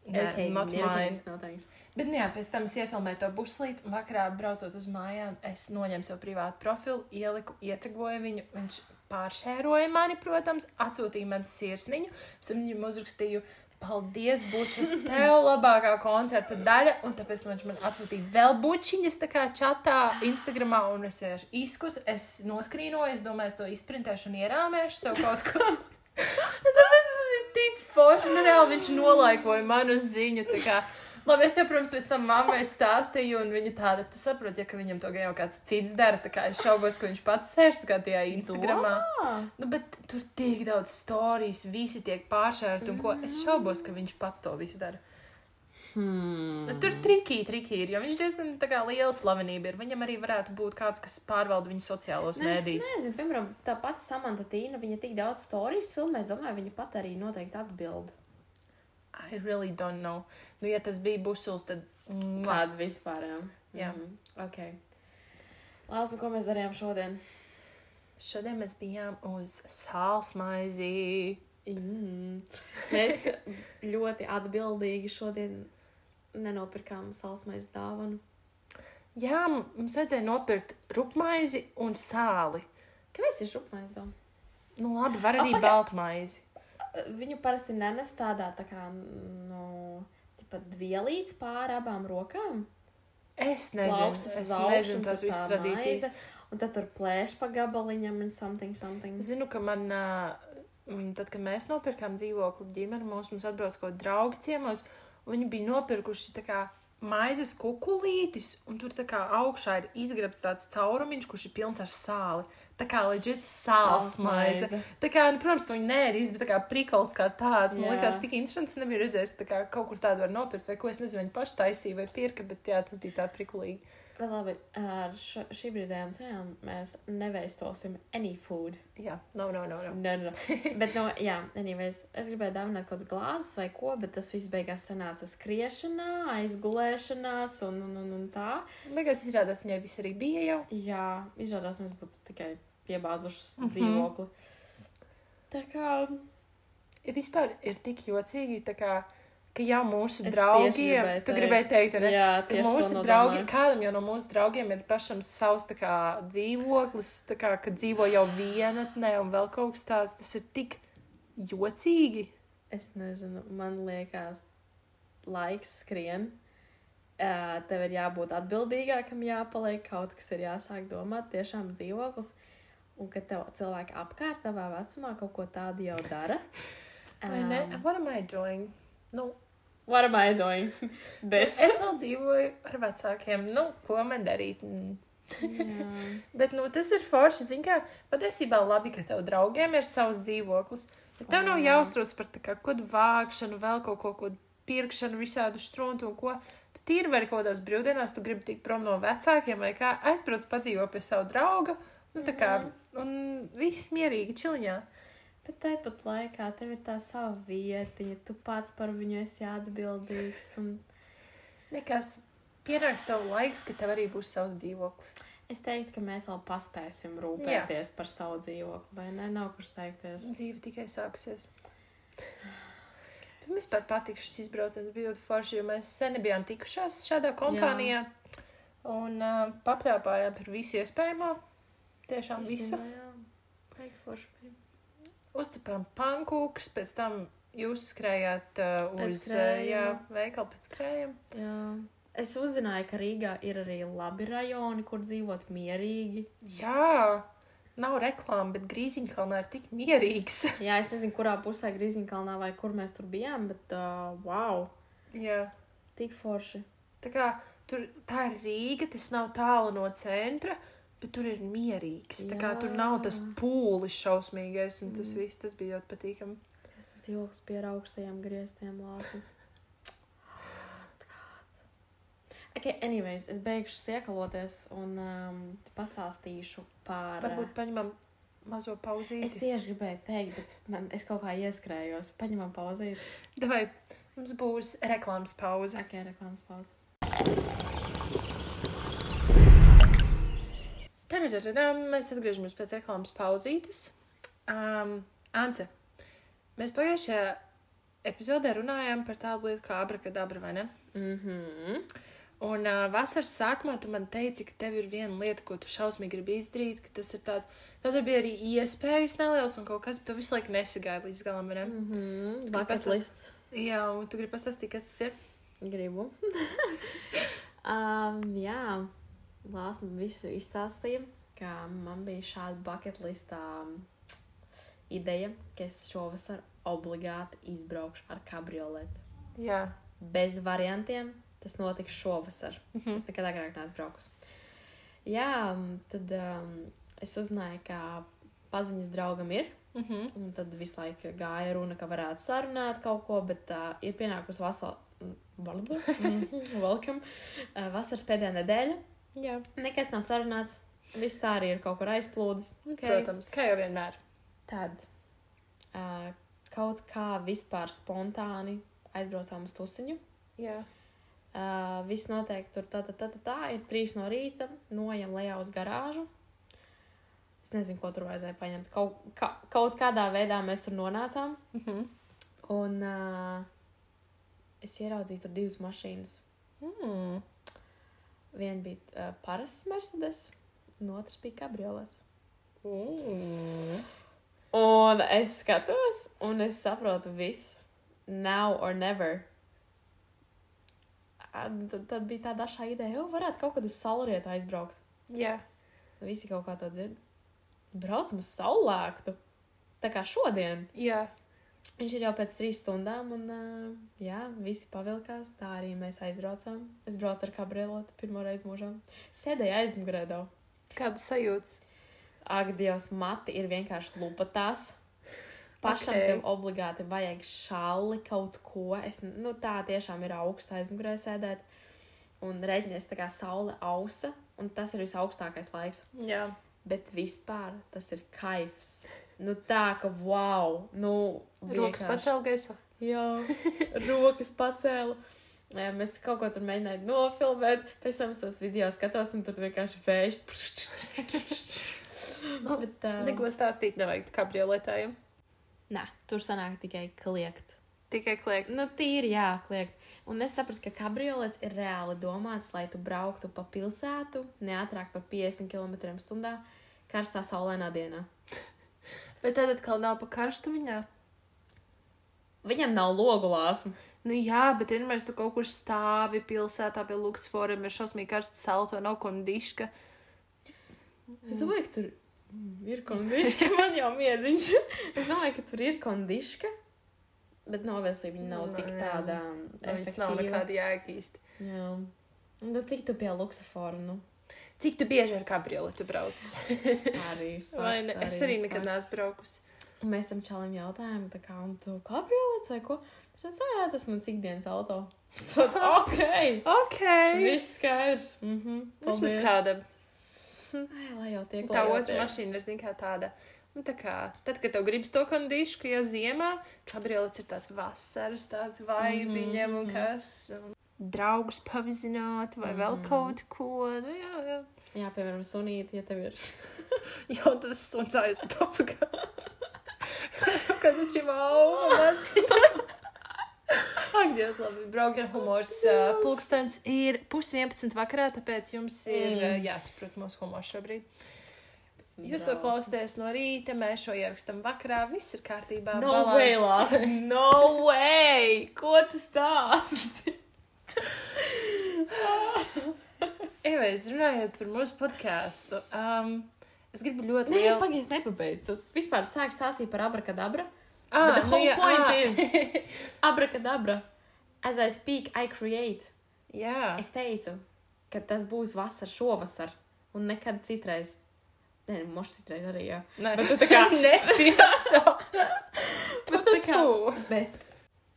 Nē, Okay, not no mine. thanks, no thanks. Bet, nu jā, pēc tam es iefilmēju to buslīti, vakarā braucot uz mājām, es noņēmu savu privātu profilu, ieliku, ietegoju viņu, viņš pāršēroja mani, protams, atsūtīja man sirsniņu, pēc tam viņam uzrakstīju, paldies, bučas, tev labākā koncerta daļa, un tāpēc viņš man atsūtīja vēl bučiņas, tā kā čatā, Instagramā, un es vienkārši izkusu, es noskrīnoju, es domāju, es to izprintēšu un ierāmēšu sev kaut ko. Tāpēc tas ir tik forši. Nu, reāli viņš nolaikoja manu ziņu. Labi, es jau, protams, pēc tam mammai stāstīju, un viņa tāda, tu saproti, ja ka viņam to jau kāds cits dara. Tā kā es šaubos, ka viņš pats sēž tajā Instagramā. Ah, Nu, bet tur tik daudz stāstījis, visi tiek pāršērti, un ko es šaubos, ka viņš pats to visu dara. hmm. Nu, tur trikī, trikī ir, jo viņš diezgan kā liela slavenība ir. Viņam arī varētu būt kāds, kas pārvalda viņu sociālos Nu, es mēdījus. nezinu, piemēram, tā pati Samanta Tīna, viņa tik daudz stāstījis filmē, es domāju, viņa pat arī noteikti atbild. I really don't know. Nu, ja tas bija busuls, tad. Mua. Tāda vispār, jā. Jā. Mhm. Ok. Lāsma, ko mēs darījām šodien? Šodien mēs bijām uz sālsmaizi. Mm. Mēs ļoti atbildīgi šodien nenopirkām salsmaiņas dāvanu. Jā, mums vajadzēja nopirkt rupmaizi un sāli. Kāpēc ir rupmaiņas dāvana? Nu, labi, var arī oh, baltmaizi. Viņu parasti nenes tādā tā kā, nu, tipa dvielīts pāri abām rokām. Es nezinu, Plaukstas es augšu, nezinu tās visas tā tradīcijas. maize, Un tad tur plēš pa gabaliņam un something, something. Zinu, ka man, mm, tad, kad mēs nopirkām dzīvokli ģimeni, mums, mums atbrauc kaut kādi draugi ciemos, un viņi bija nopirkuši tā kā maizes kukulītis, un tur tā kā augšā ir izgrabs tāds caurumiņš, kurš ir pilns ar sāli. Tā kā leģit sāls maize. Sālsmaize. Tā kā, nu, protams, tu viņu nērīs, bet tā kā prikols kā tāds. Man Jā. liekas, tik interesants. Es nebiju redzējis, tā kā kaut kur tādu var nopirkt, vai ko es nezinu, viņi paši taisīja vai pirka, bet jā, tas bija tā prikulīgi. Bet labi, ar šo, šī brīdējām cenām mēs neveistosim any food. Jā, no, no, no. no. No, no. Bet, no, jā, anyways, es gribēju dāvināt kaut kādas glāzes vai ko, bet tas viss beigās sanāca skriešanā, aizgulēšanās un, un, un, un tā. Liekas, izrādās, viņai viss arī bija jau. Jā, izrādās mēs būtu tikai piebāzušas mm. -hmm. dzīvokli. Tā kā Ir vispār ir tik jocīgi, kā, ka jau mūsu Es draugiem, gribēju tu gribēji teikt, ne? Jā, ka mūsu draugi, kādam jau no mūsu draugiem ir pašam savs kā dzīvoklis, kā, ka dzīvo jau vienatnē un vēl kaut kas tāds, tas ir tik jocīgi. es nezinu, man liekas, laiks skrien. Uh, tev ir jābūt atbildīgākam, jāpaliek kaut kas, ir jāsāk domāt, tiešām dzīvoklis. Un ka tev cilvēki apkārt tavā vecumā kaut ko tādu jau dara. Ne? What am I doing? Nu, What am I doing? This. es vēl dzīvoju ar vecākiem, nu, ko man darīt? Mm. Bet, nu, tas ir forši, zin kā, patiesībā labi, ka tev draugiem ir savs dzīvoklis. Bet tev nav Jā. jāuztrauc par kā kodu vākšanu, vēl kaut ko, ko pirkšanu, visādu struntu un ko. Tu tīri vari kaut kādās brīvdienās, tu gribi tikt prom no vecākiem vai kā, aizbrauc padzīvo pie savu draugu, nu, tā kā, un viss mierīgi, čiliņā. Bet tāpat laikā tev ir tā sava vietiņa, tu pats par viņu esi atbildīgs. Un... Nekas, pienāks tev laiks, ka tev arī būs savs dzīvoklis. Es teiktu, ka mēs vēl paspēsim rūpēties Jā. par savu dzīvokli, vai ne? Nav kur steigties. Dzīve tikai sākusies. Man vispār patīk šis izbrauciens, bija ļoti forši, jo mēs sen nebijām tikušās šādā kompānijā. Jā. Un uh, papļāpājām par visu iespējamo. Tiešām visu. Baigi forši bija. Uzcepām pankūkus, pēc tam jūs skrējāt uh, uz uh, veikalu pēc krējuma. Jā. Es uzzināju, ka Rīgā ir arī labi rajoni, kur dzīvot mierīgi. Jā, nav reklāma, bet Grīziņkalnā ir tik mierīgs. Jā, es nezinu, kurā pusē Grīziņkalnā vai kur mēs tur bijām, bet uh, wow, jā. tik forši. Tā kā tur tā ir Rīga, tas nav tālu no centra, bet tur ir mierīgs. Tā kā tur nav tas pūlis šausmīgais, un tas viss tas bija ļoti patīkami. Tas dzīvoklis pie augstajiem grieztiem lāpiem. Ok, anyways, es beigšu siekaloties un um, pastāstīšu par. Varbūt paņemam mazo Es pauzīti. tieši gribēju teikt, bet man, es kaut kā ieskrējos. Paņemam pauzīt. Davai, mums būs reklāmas pauze. Ok, reklāmas pauze. Mēs atgriežamies pēc reklāmas pauzītes. Um, Ance, mēs pagājušajā epizodē runājām par tādu lietu kā abrakadabra, vai ne? Mhm. Un uh, vasaras sākumā tu man teici, ka tev ir viena lieta, ko tu šausmīgi gribi izdarīt, ka tas ir tāds, tev tur bija arī iespējas nelielas un kaut kas, bet tu visu laiku nesagāji līdz galam, vai ne? Mhm. Tu Bucket pastāst- lists. Jā, un tu gribi pastāstīt, kas tas ir? Gribu. um, jā, Lās man visu izstāstīja, ka man bija šāda bucket listā um, ideja, ka es šovasar obligāti izbraukšu ar kabrioletu. Jā. Bez variantiem tas notiks šovasar. Mm -hmm. Es nekad agrāk neesmu braukus. Jā, um, tad um, es uzzināju, ka paziņas draugam ir. Mm -hmm. Un tad visu laiku gāja runa, ka varētu sarunāt kaut ko, bet uh, ir pienākusi vasara. Welcome. Uh, vasaras pēdējā nedēļa. Jā. Nekas nav sarunāts. Viss tā arī ir kaut kur aizplūdis. Okay. Protams, kā jau vienmēr. Tad uh, kaut kā vispār spontāni aizbraucām uz tusiņu. Jā. Uh, viss notiek tur tā, tā, tā, tā, tā. Ir trīs no rīta, nojam lejā uz garāžu. Es nezinu, ko tur vajadzēja paņemt. Kaut, ka, kaut kādā veidā mēs tur nonācām. Mhm. Un uh, es ieraudzīju tur divas mašīnas. Mm. Viena bija uh, parasts Mercedes, un otrs bija kabriolets. Mm. Un es skatos, un es saprotu visu. Now or never. Ā, Tad, tad bija tāda šā ideja, jau varētu kaut kad uz saulrietu aizbraukt. Jā. Visi kaut kā to dzird. Braucam uz saulēktu. Tā kā šodien. Jā. Viņš ir jau pēc trīs stundām, un uh, jā, visi pavilkās. Tā arī mēs aizbraucām. Es braucu ar kabrioletu pirmo reizi mūžā. Sēdēju aizmugurē daudz. Kāda sajūta? Ak, Dievs, mati ir vienkārši lupatās. Pašam Ok. okay. tev obligāti vajag šāli kaut ko. Es, nu, tā tiešām ir augsta aizmugurē sēdēt. Un reģinies tā kā saule ausa, un tas ir visaugstākais laiks. Jā. Bet vispār tas ir kaifs. Nu, tā ka wow! Nu, Rokas vienkārši- pacēl gaisā. Jā, rokas pacēlu. Jā, Mēs kaut ko tur mēģinājām nofilmēt, pēc tam tos video skatos, un tur vienkārši vējš. Nu, Bet, uh, Neko stāstīt nevajag kabrioletājiem. Nē, tur sanāk tikai kliegt. Tikai kliegt. Nu, tīri jā, kliegt. Un es sapratu, ka kabriolets ir reāli domāts, lai tu brauktu pa pilsētu, neatrāk par 50 km/h, karstā saulainā dienā. Bet tad atkal nav pa karstu viņā. Viņam nav logu lāsmu. Nu jā, bet vienmēr tu kaut kur stāvi pilsētā pie Luksforiem, ir šausmīgi karsts salto, nav kondiška. Es domāju, ka tur ir kondiška. Man jau miedziņš. Es domāju, ka tur ir kondiška. Bet novēlsī viņa nav Nu, tik tāda. Nu, Viņas nav nekāda jēga īsti. Jā. Nu, cik tu pie luksafora, nu? Cik tu bieži ar kabrioletu brauc? Arī. Vai ne? Es arī nekad fakts. neesmu braukusi. Un mēs tam čalim jautājām, tā kā, un tu kabriolets vai ko? Viņš teica, jā, tas mans ikdienas auto. So, ok! Ok! Viss skaidrs. Mhm. Vismaz Paldies. kāda. Ai, Lai jau tiek. Tā otra mašīna ir, zin kā tāda. Nu, tā kā, tad, kad tev gribas to kondišku, ja ziemā, kabriolets ir tāds vasaras, tāds vaibiņam un kas. un Draugus pavizināt vai vēl kaut ko. Nu, jā, jā. Jā, piemēram, sunīti, ja tev ir. Jau tas suns aiziet apakās. Kad viņš ir augas. Ak, Dievs, labi. Braukt ar humors. Uh, Pulkstens ir pus 11 vakarā, tāpēc jums ir uh, jāsaprot mūsu humors šobrīd. Jūs to klausāties no rīta, mēs šo ierakstam vakarā, viss ir kārtībā. No balans. way, Lās! No way! Ko tu stāsti? Anyways, runājot par mūsu podkāstu, um, es gribu ļoti Nē, lielu. pagaidi, es nepabeidzu. Tu vispār sāki stāstīt par abrakadabra. Ah, But the whole jā, point ah. is abrakadabra. As I speak, I create. Jā, Es teicu, ka tas būs vasar šovasar un nekad citreiz. Nē, moš citreiz arī, jā. Nē, Bet tā kā nepieso. Bet tā kā. Bet,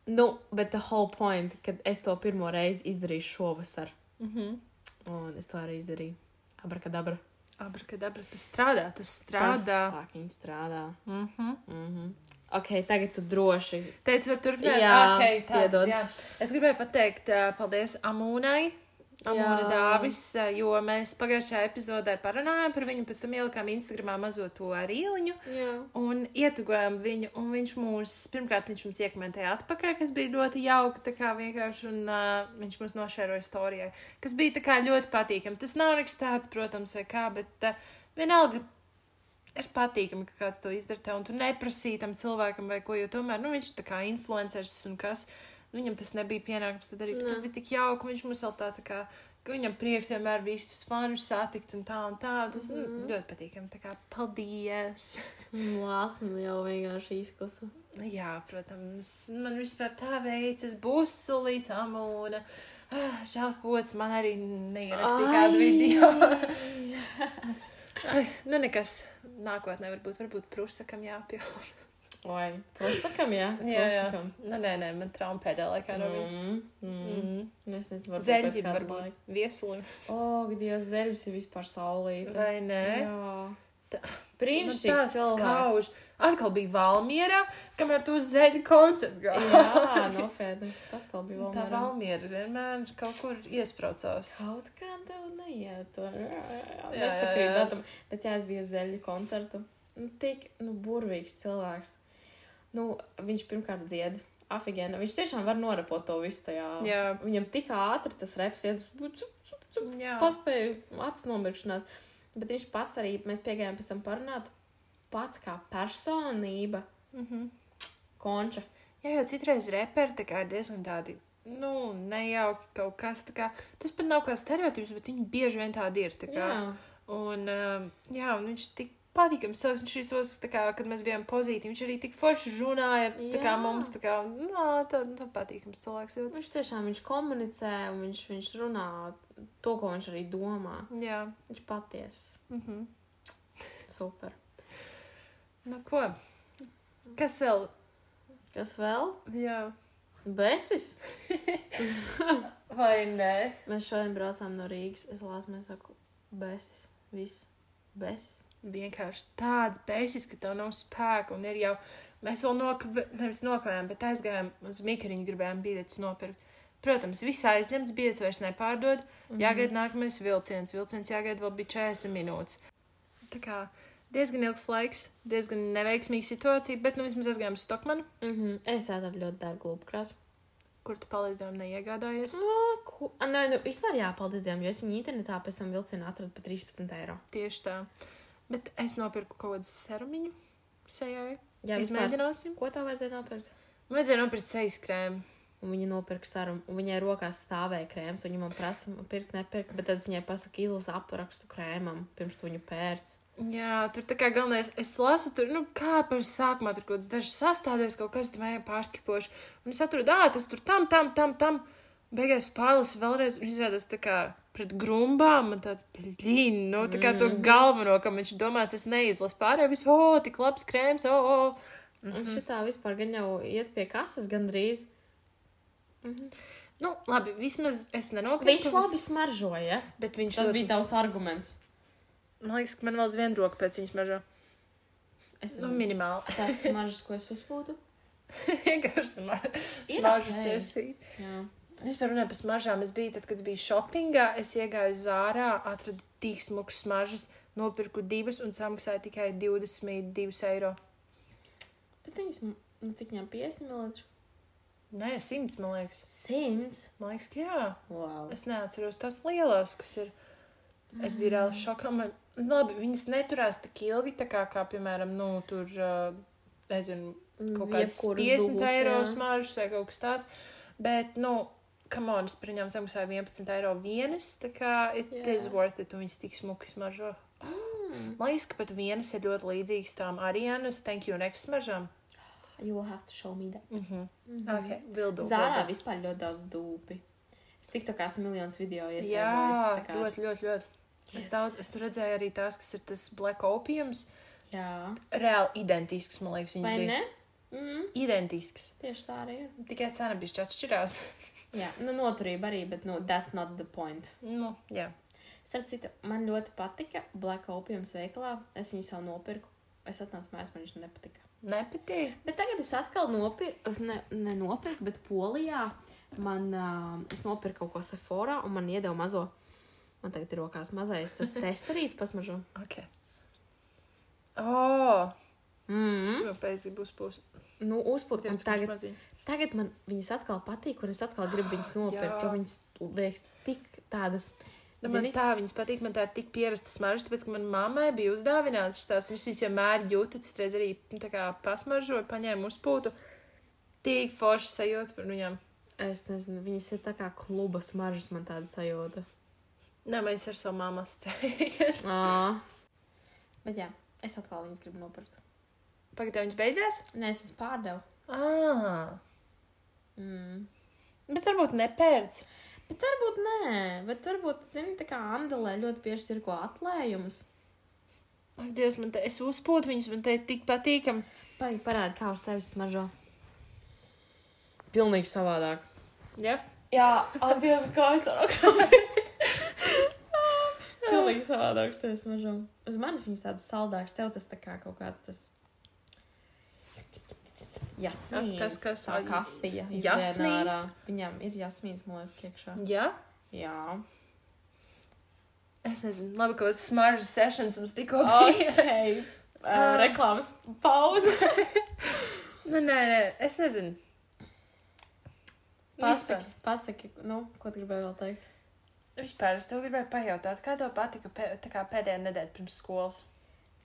nu, bet the whole point, kad es to pirmo reizi izdarīšu šovasar. Mhm. Un es to arī izdarīju. Abrakadabra. Abrakadabra, tas strādā, tas Tas strādā. fucking strādā. Mhm. Mhm. Ok, tagad tu droši. Teicu, var turpināt. Jā, okay, tā, piedod. jā. Es gribēju pateikt uh, paldies Amūnai. Amūna Jā. Dāvis, uh, jo mēs pagājušajā epizodē parunājām par viņu, pēc tam ielikām Instagramā mazo to rīliņu Jā. un ietugojām viņu, un viņš mūs, pirmkārt, viņš mums iekomentēja atpakaļ, kas bija ļoti jauka, tā kā vienkārši, un uh, viņš mums nošēroja storijai, kas bija tā kā ļoti patīkami. Tas nav nekas tāds, protams, vai kā, bet uh, vienalga ir patīkami, ka kāds to izdara tev, un tu neprasīji tam cilvēkam vai ko, jo tomēr, nu, viņš tā kā influenceris un kas, nu, viņam tas nebija pienākums, tad arī, tas bija tik jauki, viņš mums vēl tā, tā kā, ka viņam prieks vienmēr visus fanus satikt un tā un tā, tas mm. nu, ļoti patīkami, tā kā, paldies! Lās man jau vienkārši izklasa. Nu Jā, protams, man vispār tā veicas, būs sulīts amūna. Ah, žēl, ka otrs man arī neierakstīja kādu video. Ai, nu nekas, nākotnē varbūt, varbūt prusakam jāpilda. Vai, prusakam, jā? Jā, jā. Prusakam. Nu, nē, nē, man trauma pēdējā laikā no viņa. Mm, mm. Mm. Es nezinu, varbūt kāda varbūt, laika. viesuļi. O, Dievs, zeļas ir vispār saulīta. Vai ne? Jā. Brīnišķīgs cilvēks. Atkal bija Valmierā, kamēr tu uz zeļu koncertu gāji. Jā, nopietni. Tas atkal bija Tā vēl Valmiera vienmēr kaut kur iespraucās. Kaut kā tev neiet. Jā, jā, jā. Jā, jā, jā. datum. Bet jā, es biju uz zeļu koncertu. Nu, tik, nu, burvīgs cilvēks. Nu, viņš pirmkārt dzied. Afigēna. Viņš tiešām var norepot to visu tajā. Jā. Viņam tik ātri tas reps iet. Paspēju acis nomirkšanāt. Bet viņš pats arī, mēs piegājām pēc tam parunāt, pats kā personība, Mhm. konča. Jā, jau citreiz reperi tā kā ir diezgan tādi, nu, nejauki kaut kas tā kā. Tas pat nav kā stereotips, bet viņi bieži vien tādi ir. Tā kā. Jā. Un, um, jā, un viņš tik patīkams cilvēks. Viņš visos, kā, kad mēs bijām pozīti, viņš arī tik forši runāja ar tā kā, mums, tā kā, nu, tā, tā patīkams cilvēks. Ļoti. Viņš tiešām viņš komunicē, un viņš, viņš runā to, ko viņš arī domā. Jā. Viņš patiesi. Mhm. Super. Nu, ko? Kas vēl? Kas vēl? Jā. Besis. Vai nē? Mēs šodien braucām no Rīgas. Es lasu, mēs saku, besis. Viss. Besis. Vienkārši tāds beigas, ka tev nav spēka un ir jau. Mēs vēl nokavē, nokavējām, bet aizgājām uz mikriņu, gribējām biļetes nopirkt. Protams, viss aizņemts, biļetes vairs nepārdod. Mm. -hmm. Jāgaida nākamais vilciens. Vilciens jāgaida vēl bija 40 minūtes. Tā kā diezgan ilgs laiks, diezgan neveiksmīga situācija, bet nu vismaz aizgājām uz Stokmanu, Mm -hmm. Es tādu ļoti dārgu klubu krāsu. kur tu palīdzēji neiegādājies. Oh, ko? Nē, nu, vispār jāpaldies Dievam, jo es viņu internetā pēc tam vilcienā atradu par 13 eiro. Tieši tā. Bet es nopirku kaut kādu serumiņu sejai. Jā. Izmēģināsim. Ko tev vajadzēja nopirkt? Vajadzēja nopirkt sejas krēmu. Un viņa nopirka sarumu, un viņai rokās stāvēja krēms, un viņa man prasa, pirkt, nepirkt, bet tad es viņai pasaku, izlasi aprakstu krēmam, pirms tu viņu pērc. Jā, tur tā kā galvenais, es lasu, tur, nu, kā par sākumā tur kaut kāds dažs sastāvdaļas, kaut kas tur vajag pārskipoši. Un es atradu, ā, tas tur tam, tam, tam, tam. Beigās pārlasu vēlreiz, un izrādās tā kā pret grumbām, man tāds, blīn, nu, tā kā to galveno, kam viņš domāts, es neizlasu pārējo, visu, o, tik labs krēms, o, o. Mm -hmm. Un šitā vispār gan jau iet pie kases gandrīz. Nu, labi, vismaz es nenopirku. Viņš labi smaržoja. Bet viņš Tas ļoti- bija tavs arguments. Man liekas, ka man vēl viena roka pēc viņas mežā. Es Nu, esmu minimāli. tas smaržas, ko es uzpūtu. Vienkārši smar- Ir smaržu ok. sesija. Jā. Vispār runājot par smaržām, es biju tad, kad es biju shoppingā, es iegāju zārā, atradu tik smukas smaržas, nopirku divas un samaksāju tikai 22 eiro. Bet viņas, nu, cik viņām 50 ml? Nē, 100, man liekas. 100. Man liekas, ka jā. Wow. Es neatceros tās lielās, kas ir. Es biju reāli šokā. Man, nu, labi, viņas neturās tik ilgi, tā kā, kā piemēram, nu, tur, nezinu, kaut kāds Jebkuras 50 dubultas, eiro smaržas vai kaut kas tāds. Bet, nu, kam on, es par viņām samaksāju 11 eiro vienas, tā kā it yeah. is worth it, un viņas tik smuki smaržo. Mm. Man liekas, ka pat vienas ir ļoti līdzīgas tām Arianas, thank you, next smaržām. You will have to show me that. Mhm. Ok, will do. Zārā will do. vispār ļoti daudz dūpi. Es tiktu kā esmu miljonus video Jā, iesēdojis. ļoti, ļoti, ļoti. Es daudz, es tur redzēju arī tās, kas ir tas black opiums. Jā. Reāli identisks, man liekas, viņas Vai bija. ne? Mm. Identisks. Tieši tā arī ir. Tikai cena bija atšķirās. Jā, nu noturība arī, bet, nu, that's not the point. nu, jā. Starp citu, man ļoti patika Black Opiums veikalā. Es viņu savu nopirku. Es atnācu mājās, man viņš nepatika. Nepatīk. Bet tagad es atkal nopirku, ne, ne nopirku, bet Polijā man, uh, es nopirku kaut ko Sephora un man iedeva mazo. Man tagad ir rokās mazais, tas testerīts pasmažo. Ok. Oh, Mm. tas jau pēc būs būs. Nu, uzpūt, un tagad, maziņ. tagad man viņas atkal patīk, un es atkal gribu viņas nopirkt, Jā. jo viņas liekas tik tādas. Nu, man Zini? tā viņas patīk, man tā ir tik pierasta smarža, tāpēc, ka man mammai bija uzdāvināts tās, viņas vienmēr jūtu, citreiz arī nu, tā kā pasmaržoja, paņēma uzpūtu. Tik forši sajūta par viņām. Es nezinu, viņas ir tā kā kluba smaržas, man tāda sajūta. Nē, mēs ar savu mammu asociējamies. Bet jā, es atkal viņas gribu nopirkt. Pagaidām viņas beidzās? Nē, es viņas pārdevu. Ah, Mm. bet varbūt nepērts. Bet varbūt nē, bet varbūt, zini, tā kā Andelē ļoti bieži ir ko atlējumus. Ak, Dievs, man te, es uzpūtu viņus, man te ir tik patīkam. Paigi parādi, kā uz tevis smaržo. Pilnīgi savādāk. Ja? Jā, ak, Dievs, kā es varu Pilnīgi savādāk. savādāks tev smaržo. Uz manis viņas tādas saldākas, tev tas tā kā kaut kāds tas. Jasmīns, kas- kas- tā kafija. Jasmīns? Viņam ir jasmīns, man liekas, iekšā. Jā? Jā. Es nezinu, labi, ka tas smaržas sessions mums tikko bija. Ok. Uh, reklāmas pauze. Nu, nē, nē, es nezinu. Pasaki, pasaki, nu, ko tu gribēji vēl teikt? vispār es tev gribēju pajautāt, kā tev patika pē, kā pēdējā nedēļa pirms skolas?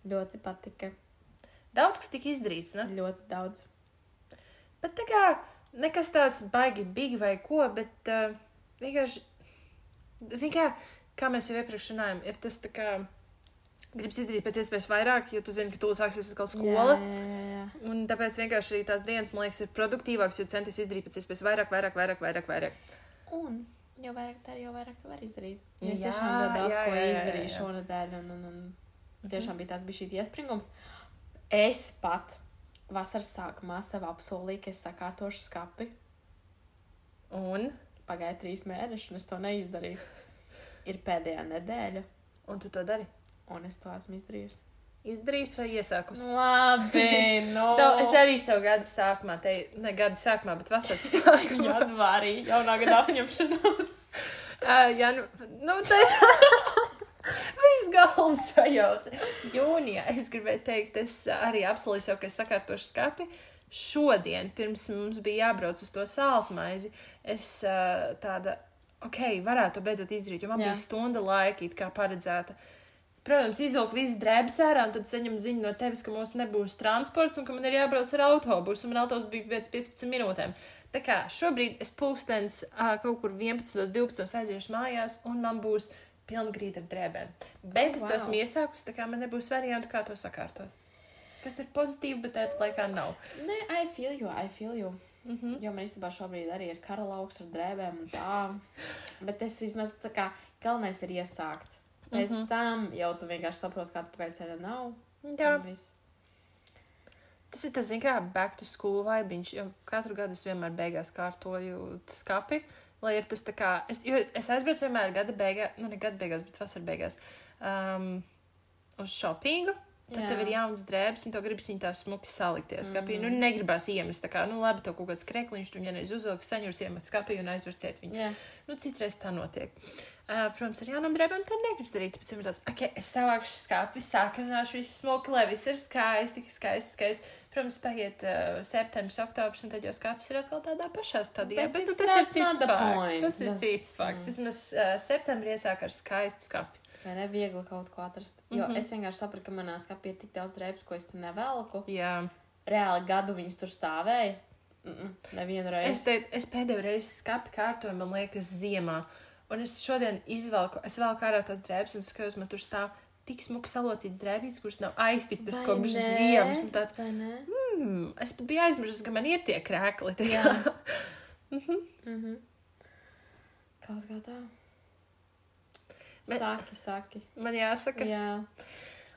Ļoti patika. Daudz kas tika izdarīts, ne? Ļoti daudz. Bet tā kā nekas tāds baigi big vai ko, bet uh, vienkārši, zini kā, kā mēs jau iepriekš runājam, ir tas tā kā, gribas izdarīt pēc iespējas vairāk, jo tu zini, ka tūlīt sāksies atkal skola. Jā, jā, jā. Un tāpēc vienkārši arī tās dienas, man liekas, ir produktīvākas, jo centies izdarīt pēc iespējas vairāk, vairāk, vairāk, vairāk. vairāk. Un jo vairāk tā ir, jo vairāk tu vari izdarīt. Jā, Es tiešām ļoti daudz jā, ko jā, izdarīju šonadēļ, un, un, un tiešām bija tāds bija šī iespringums. Es pat vasaras sākumā sev apsolīju, ka es sakārtošu skapi. Un, Pagāja trīs mēneši, un es to neizdarīju. Ir pēdējā nedēļa, un tu to dari. un es to esmu izdarījusi. Izdarījis vai iesākus? Nu, labi, no. Tā, es arī savu gadu sākumā, te ne gada sākumā, bet vasaras sākumā. Janvārī, jaunā gada apņemšanās. uh, jā, nu, nu tā viss galvas sajauca. Jūnijā es gribēju teikt, es ā, arī apsolīju sev, ka es sakārtošu skapi. Šodien, pirms mums bija jābrauc uz to sāls maizi, es uh, tāda, ok, varētu to beidzot izdarīt, jo man Jā. bija stunda laika, it kā paredzēta. Protams, izvilku visas drēbes ārā, un tad saņemu ziņu no tevis, ka mums nebūs transports un ka man ir jābrauc ar autobusu. un Man autobus bija pēc 15 minūtēm. Tā kā šobrīd es pulkstenis ā, kaut kur 11, 12 aiziešu mājās, un man būs pilna grīda ar drēbēm. Bet Oh, es to wow. esmu iesākusi, tā kā man nebūs variantu, kā to sakārtot. Kas ir pozitīvi, bet tāpat laikā nav. Nē, I feel you, I feel you. Mm -hmm. Jo man īstenībā šobrīd arī ir karalauks ar drēbēm un tā. Bet es vismaz tā kā galvenais ir iesākt. Pēc mm. -hmm. tam jau tu vienkārši saproti, kāda pagaidceļa nav. Jā, tas ir tas, zin kā, back to school vaibiņš, jo katru gadu es vienmēr beigās kārtoju skapi. Lai ir tas tā kā, es, es aizbraucu vienmēr gada beigās, nu ne gada beigās, bet vasarā beigās, um, uz shoppingu. Tad Jā. Tev ir jauns drēbes, un tev gribas viņu tā smuki salikties. Mm -hmm. Nu, negribas iemest, tā kā, nu, labi, tev kaut kāds krekliņš, tu vienreiz uzvilki, saņūri iemest skapī un aizverciet viņu. Jā, Nu, citreiz tā notiek. Uh, protams, ar jaunām drēbēm tā negribas darīt. Tāpēc man ir tāds, ok, es savākšu skāpi, sakrināšu visu smuku, lai viss ir skaisti, skaisti, skaisti. Protams, paiet uh, septembris, oktobris, un tad jau skāpis ir atkal tādā pašā stadijā. Bet Bet, nu, it's- tas ir cits fakts. Tas ir cits fakts. Vismaz uh, septembrī iesāk ar skaistu skāpi. vai ne viegli kaut ko atrast. Jo mm. -hmm. es vienkārši sapratu, ka manā skapī ir tik daudz drēbes, ko es nevelku. Jā. Reāli gadu viņas tur stāvēja. Mm -mm, nevienu Es, reizi. te, es pēdējo reizi skāpi kārtoju, man liekas, ziemā. Un es šodien izvelku, es velku ārā tās drēbes un skatos, man tur stāv tik smuki salocīts drēbīs, kuras nav aiztiktas kopš ziemas. Tāds, hmm, es pat biju aizmirsis, ka man ir tie krēkli. tā Jā. kā. Mm -hmm. Kaut kā tā. Bet- Saki, saki. Man jāsaka, Jā.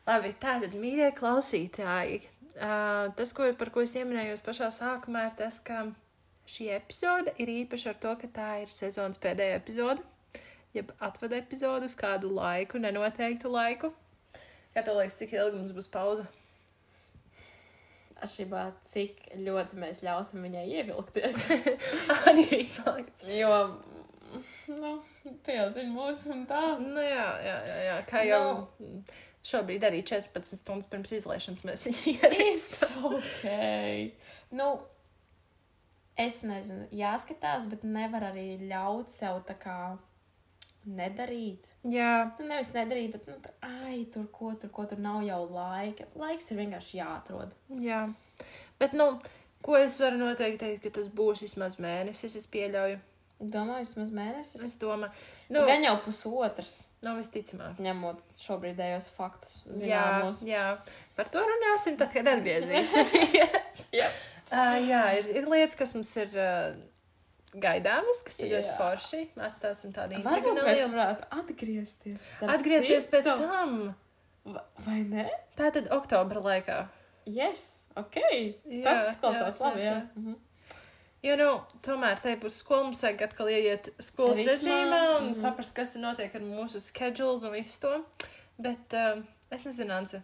labi, tātad, mīļie klausītāji, uh, tas, ko, par ko es ieminējos pašā sākumā, ir tas, ka šī epizode ir īpaša ar to, ka tā ir sezonas pēdējā epizode, jeb atvada epizode uz kādu laiku, nenoteiktu laiku. Kā tev liekas, cik ilgi mums būs pauze? Atšķirībā, cik ļoti mēs ļausim viņai ievilkties. Arī fakts. jo, nu, tu jau zini mūsu un tā. Nu, jā, jā, jā, jā, kā jau šobrīd arī 14 stundas pirms izlaišanas mēs viņu ierīsim. ok. Nu, es nezinu, jāskatās, bet nevar arī ļaut sev tā kā nedarīt. Jā, Nu, nevis nedarīt, bet, nu, tā, ai, tur ko, tur ko, tur nav jau laika. Laiks ir vienkārši jāatrod. jā. Bet, nu, ko es varu noteikti teikt, ka tas būs vismaz mēnesis, es pieļauju. Domāju, vismaz mēnesis. Es domāju, Nu, nu, Gan jau pusotrs, nav visticamāk. ņemot šobrīdējos faktus. Jā, Zināmos. jā, par to runāsim tad, kad atgriezīsimies. Jā. uh, jā, ir, ir lietas, kas mums ir uh, gaidāmas, kas ir ļoti Jā. forši. Atstāsim tādu Varbūt intrigu mēs varētu atgriezties. Atgriezties pēc tam. Va- Vai ne? Tā tad oktobra laikā. Yes, ok. Jā, Tas izklausās jā, labi. jā, Jā. Mhm. Jo, nu, tomēr te būs skola, mums vajag atkal ieiet skolas Ritmā, režīmā un mhm. saprast, kas ir notiek ar mūsu schedules un visu to. Bet uh, es nezinu, Anse,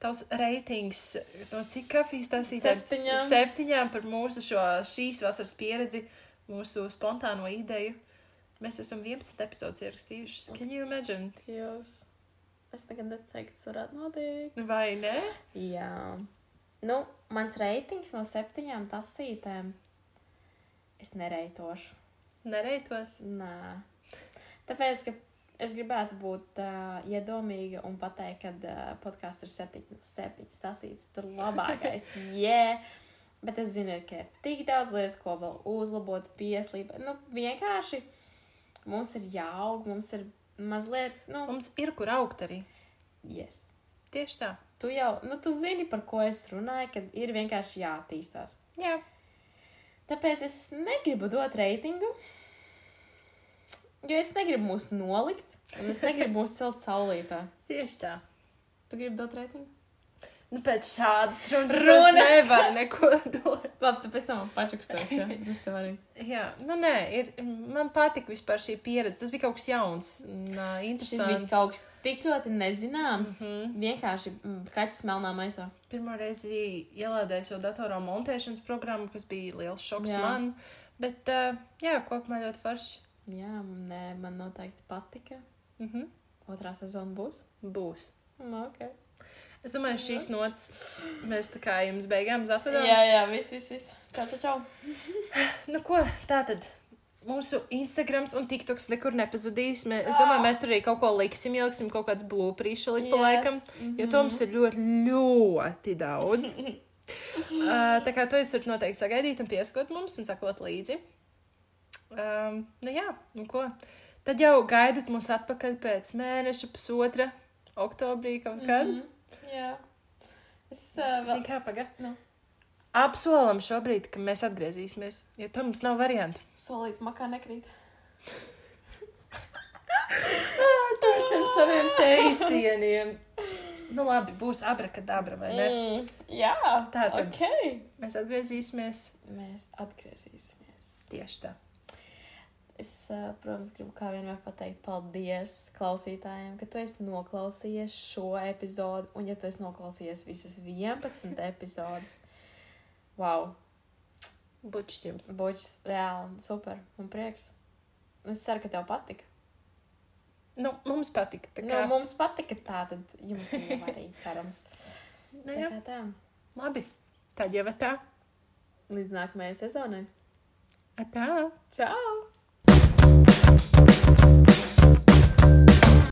tavs reitings no cik kafijas tas ir? Septiņām. Septiņām par mūsu šo šīs vasaras pieredzi, mūsu spontāno ideju. Mēs esam 11 epizodus ierakstījuši. Can you imagine? Jūs. Es nekad neteicu, ka tas varētu notikt. Vai ne? Jā. Nu, mans reitings no septiņām tasītēm. Es nereitošu. Nereitos. Nē. Tāpēc, ka es gribētu būt uh, iedomīga un pateikt, ka uh, podkāsts ir septiņas, septiņas tasītas. Tur labākais. yeah. Bet es zinu, ka ir tik daudz lietas, ko vēl uzlabot, pieslīpēt. Nu, vienkārši mums ir jāaug, mums ir mazliet, nu, Mums ir kur augt arī. yes. Tieši tā. Tu jau, nu, tu zini, par ko es runāju, kad ir vienkārši jāattīstās. Jā. Tāpēc es negribu dot reitingu, jo es negribu mūs nolikt, un es negribu mūs celt saulītā. Tieši tā. Tu gribi dot reitingu? Nu, pēc šādas runas Runas. nevaru neko dot. Labi, tu pēc tam pačukstās, jā. Es tev arī. Jā, nu nē, ir, man patika vispār šī pieredze. Tas bija kaut kas jauns un uh, Šis bija interesants. kaut kas tik ļoti nezināms. Mhm. Mm -hmm. Vienkārši mm, kaķis melnā maisā. Pirmā reize ielādēju savu datorā montēšanas programmu, kas bija liels šoks Jā. man. Bet, uh, jā, kopumā ļoti forši. Jā, nē, man noteikti patika. Mm -hmm. Otrā sezona būs. Būs. Nu, ok. Es domāju, šīs nots mēs tā kā jums beigām atvedām. Jā, jā, viss, viss, viss. Čau, čau, čau. Nu, ko tā tad? Mūsu Instagrams un TikToks nekur nepazudīs. Mē, es domāju, mēs tur arī kaut ko liksim, ieliksim kaut kāds blūprīšu likt pa Yes. laikam, jo to mums ir ļoti, ļoti daudz. uh, tā kā to jūs varat noteikti sagaidīt un pieskot mums un sakot līdzi. Um, nu jā, nu ko. Tad jau gaidat mūs atpakaļ pēc mēneša, pusotra, oktobrī kaut kad. Mm -hmm. Jā. Es uh, vēl... Zini, kā pagaidi? Nu. Apsolam šobrīd, ka mēs atgriezīsimies, jo tam mums nav variantu. Solīts makā nekrīt. Tādiem saviem teicieniem. Nu, labi, būs abrakadabra, vai ne? Mm, jā, Tā tad. Ok. Mēs atgriezīsimies Mēs atgriezīsimies. tieši tā. Es, uh, protams, gribu kā vienmēr pateikt paldies klausītājiem, ka tu esi noklausījies šo epizodu, un ja tu esi noklausījies visas 11 epizodes, wow, Bučs jums. būs reāli super un prieks. Es ceru, ka tev patika. Nu, mums patika. Nu, kā, mums patika tā, tad jums arī cerams. nu, Tā kā tā. labi. Tad jau tā. Līdz nākamajai sezonai. Tā. Čau! Thank you.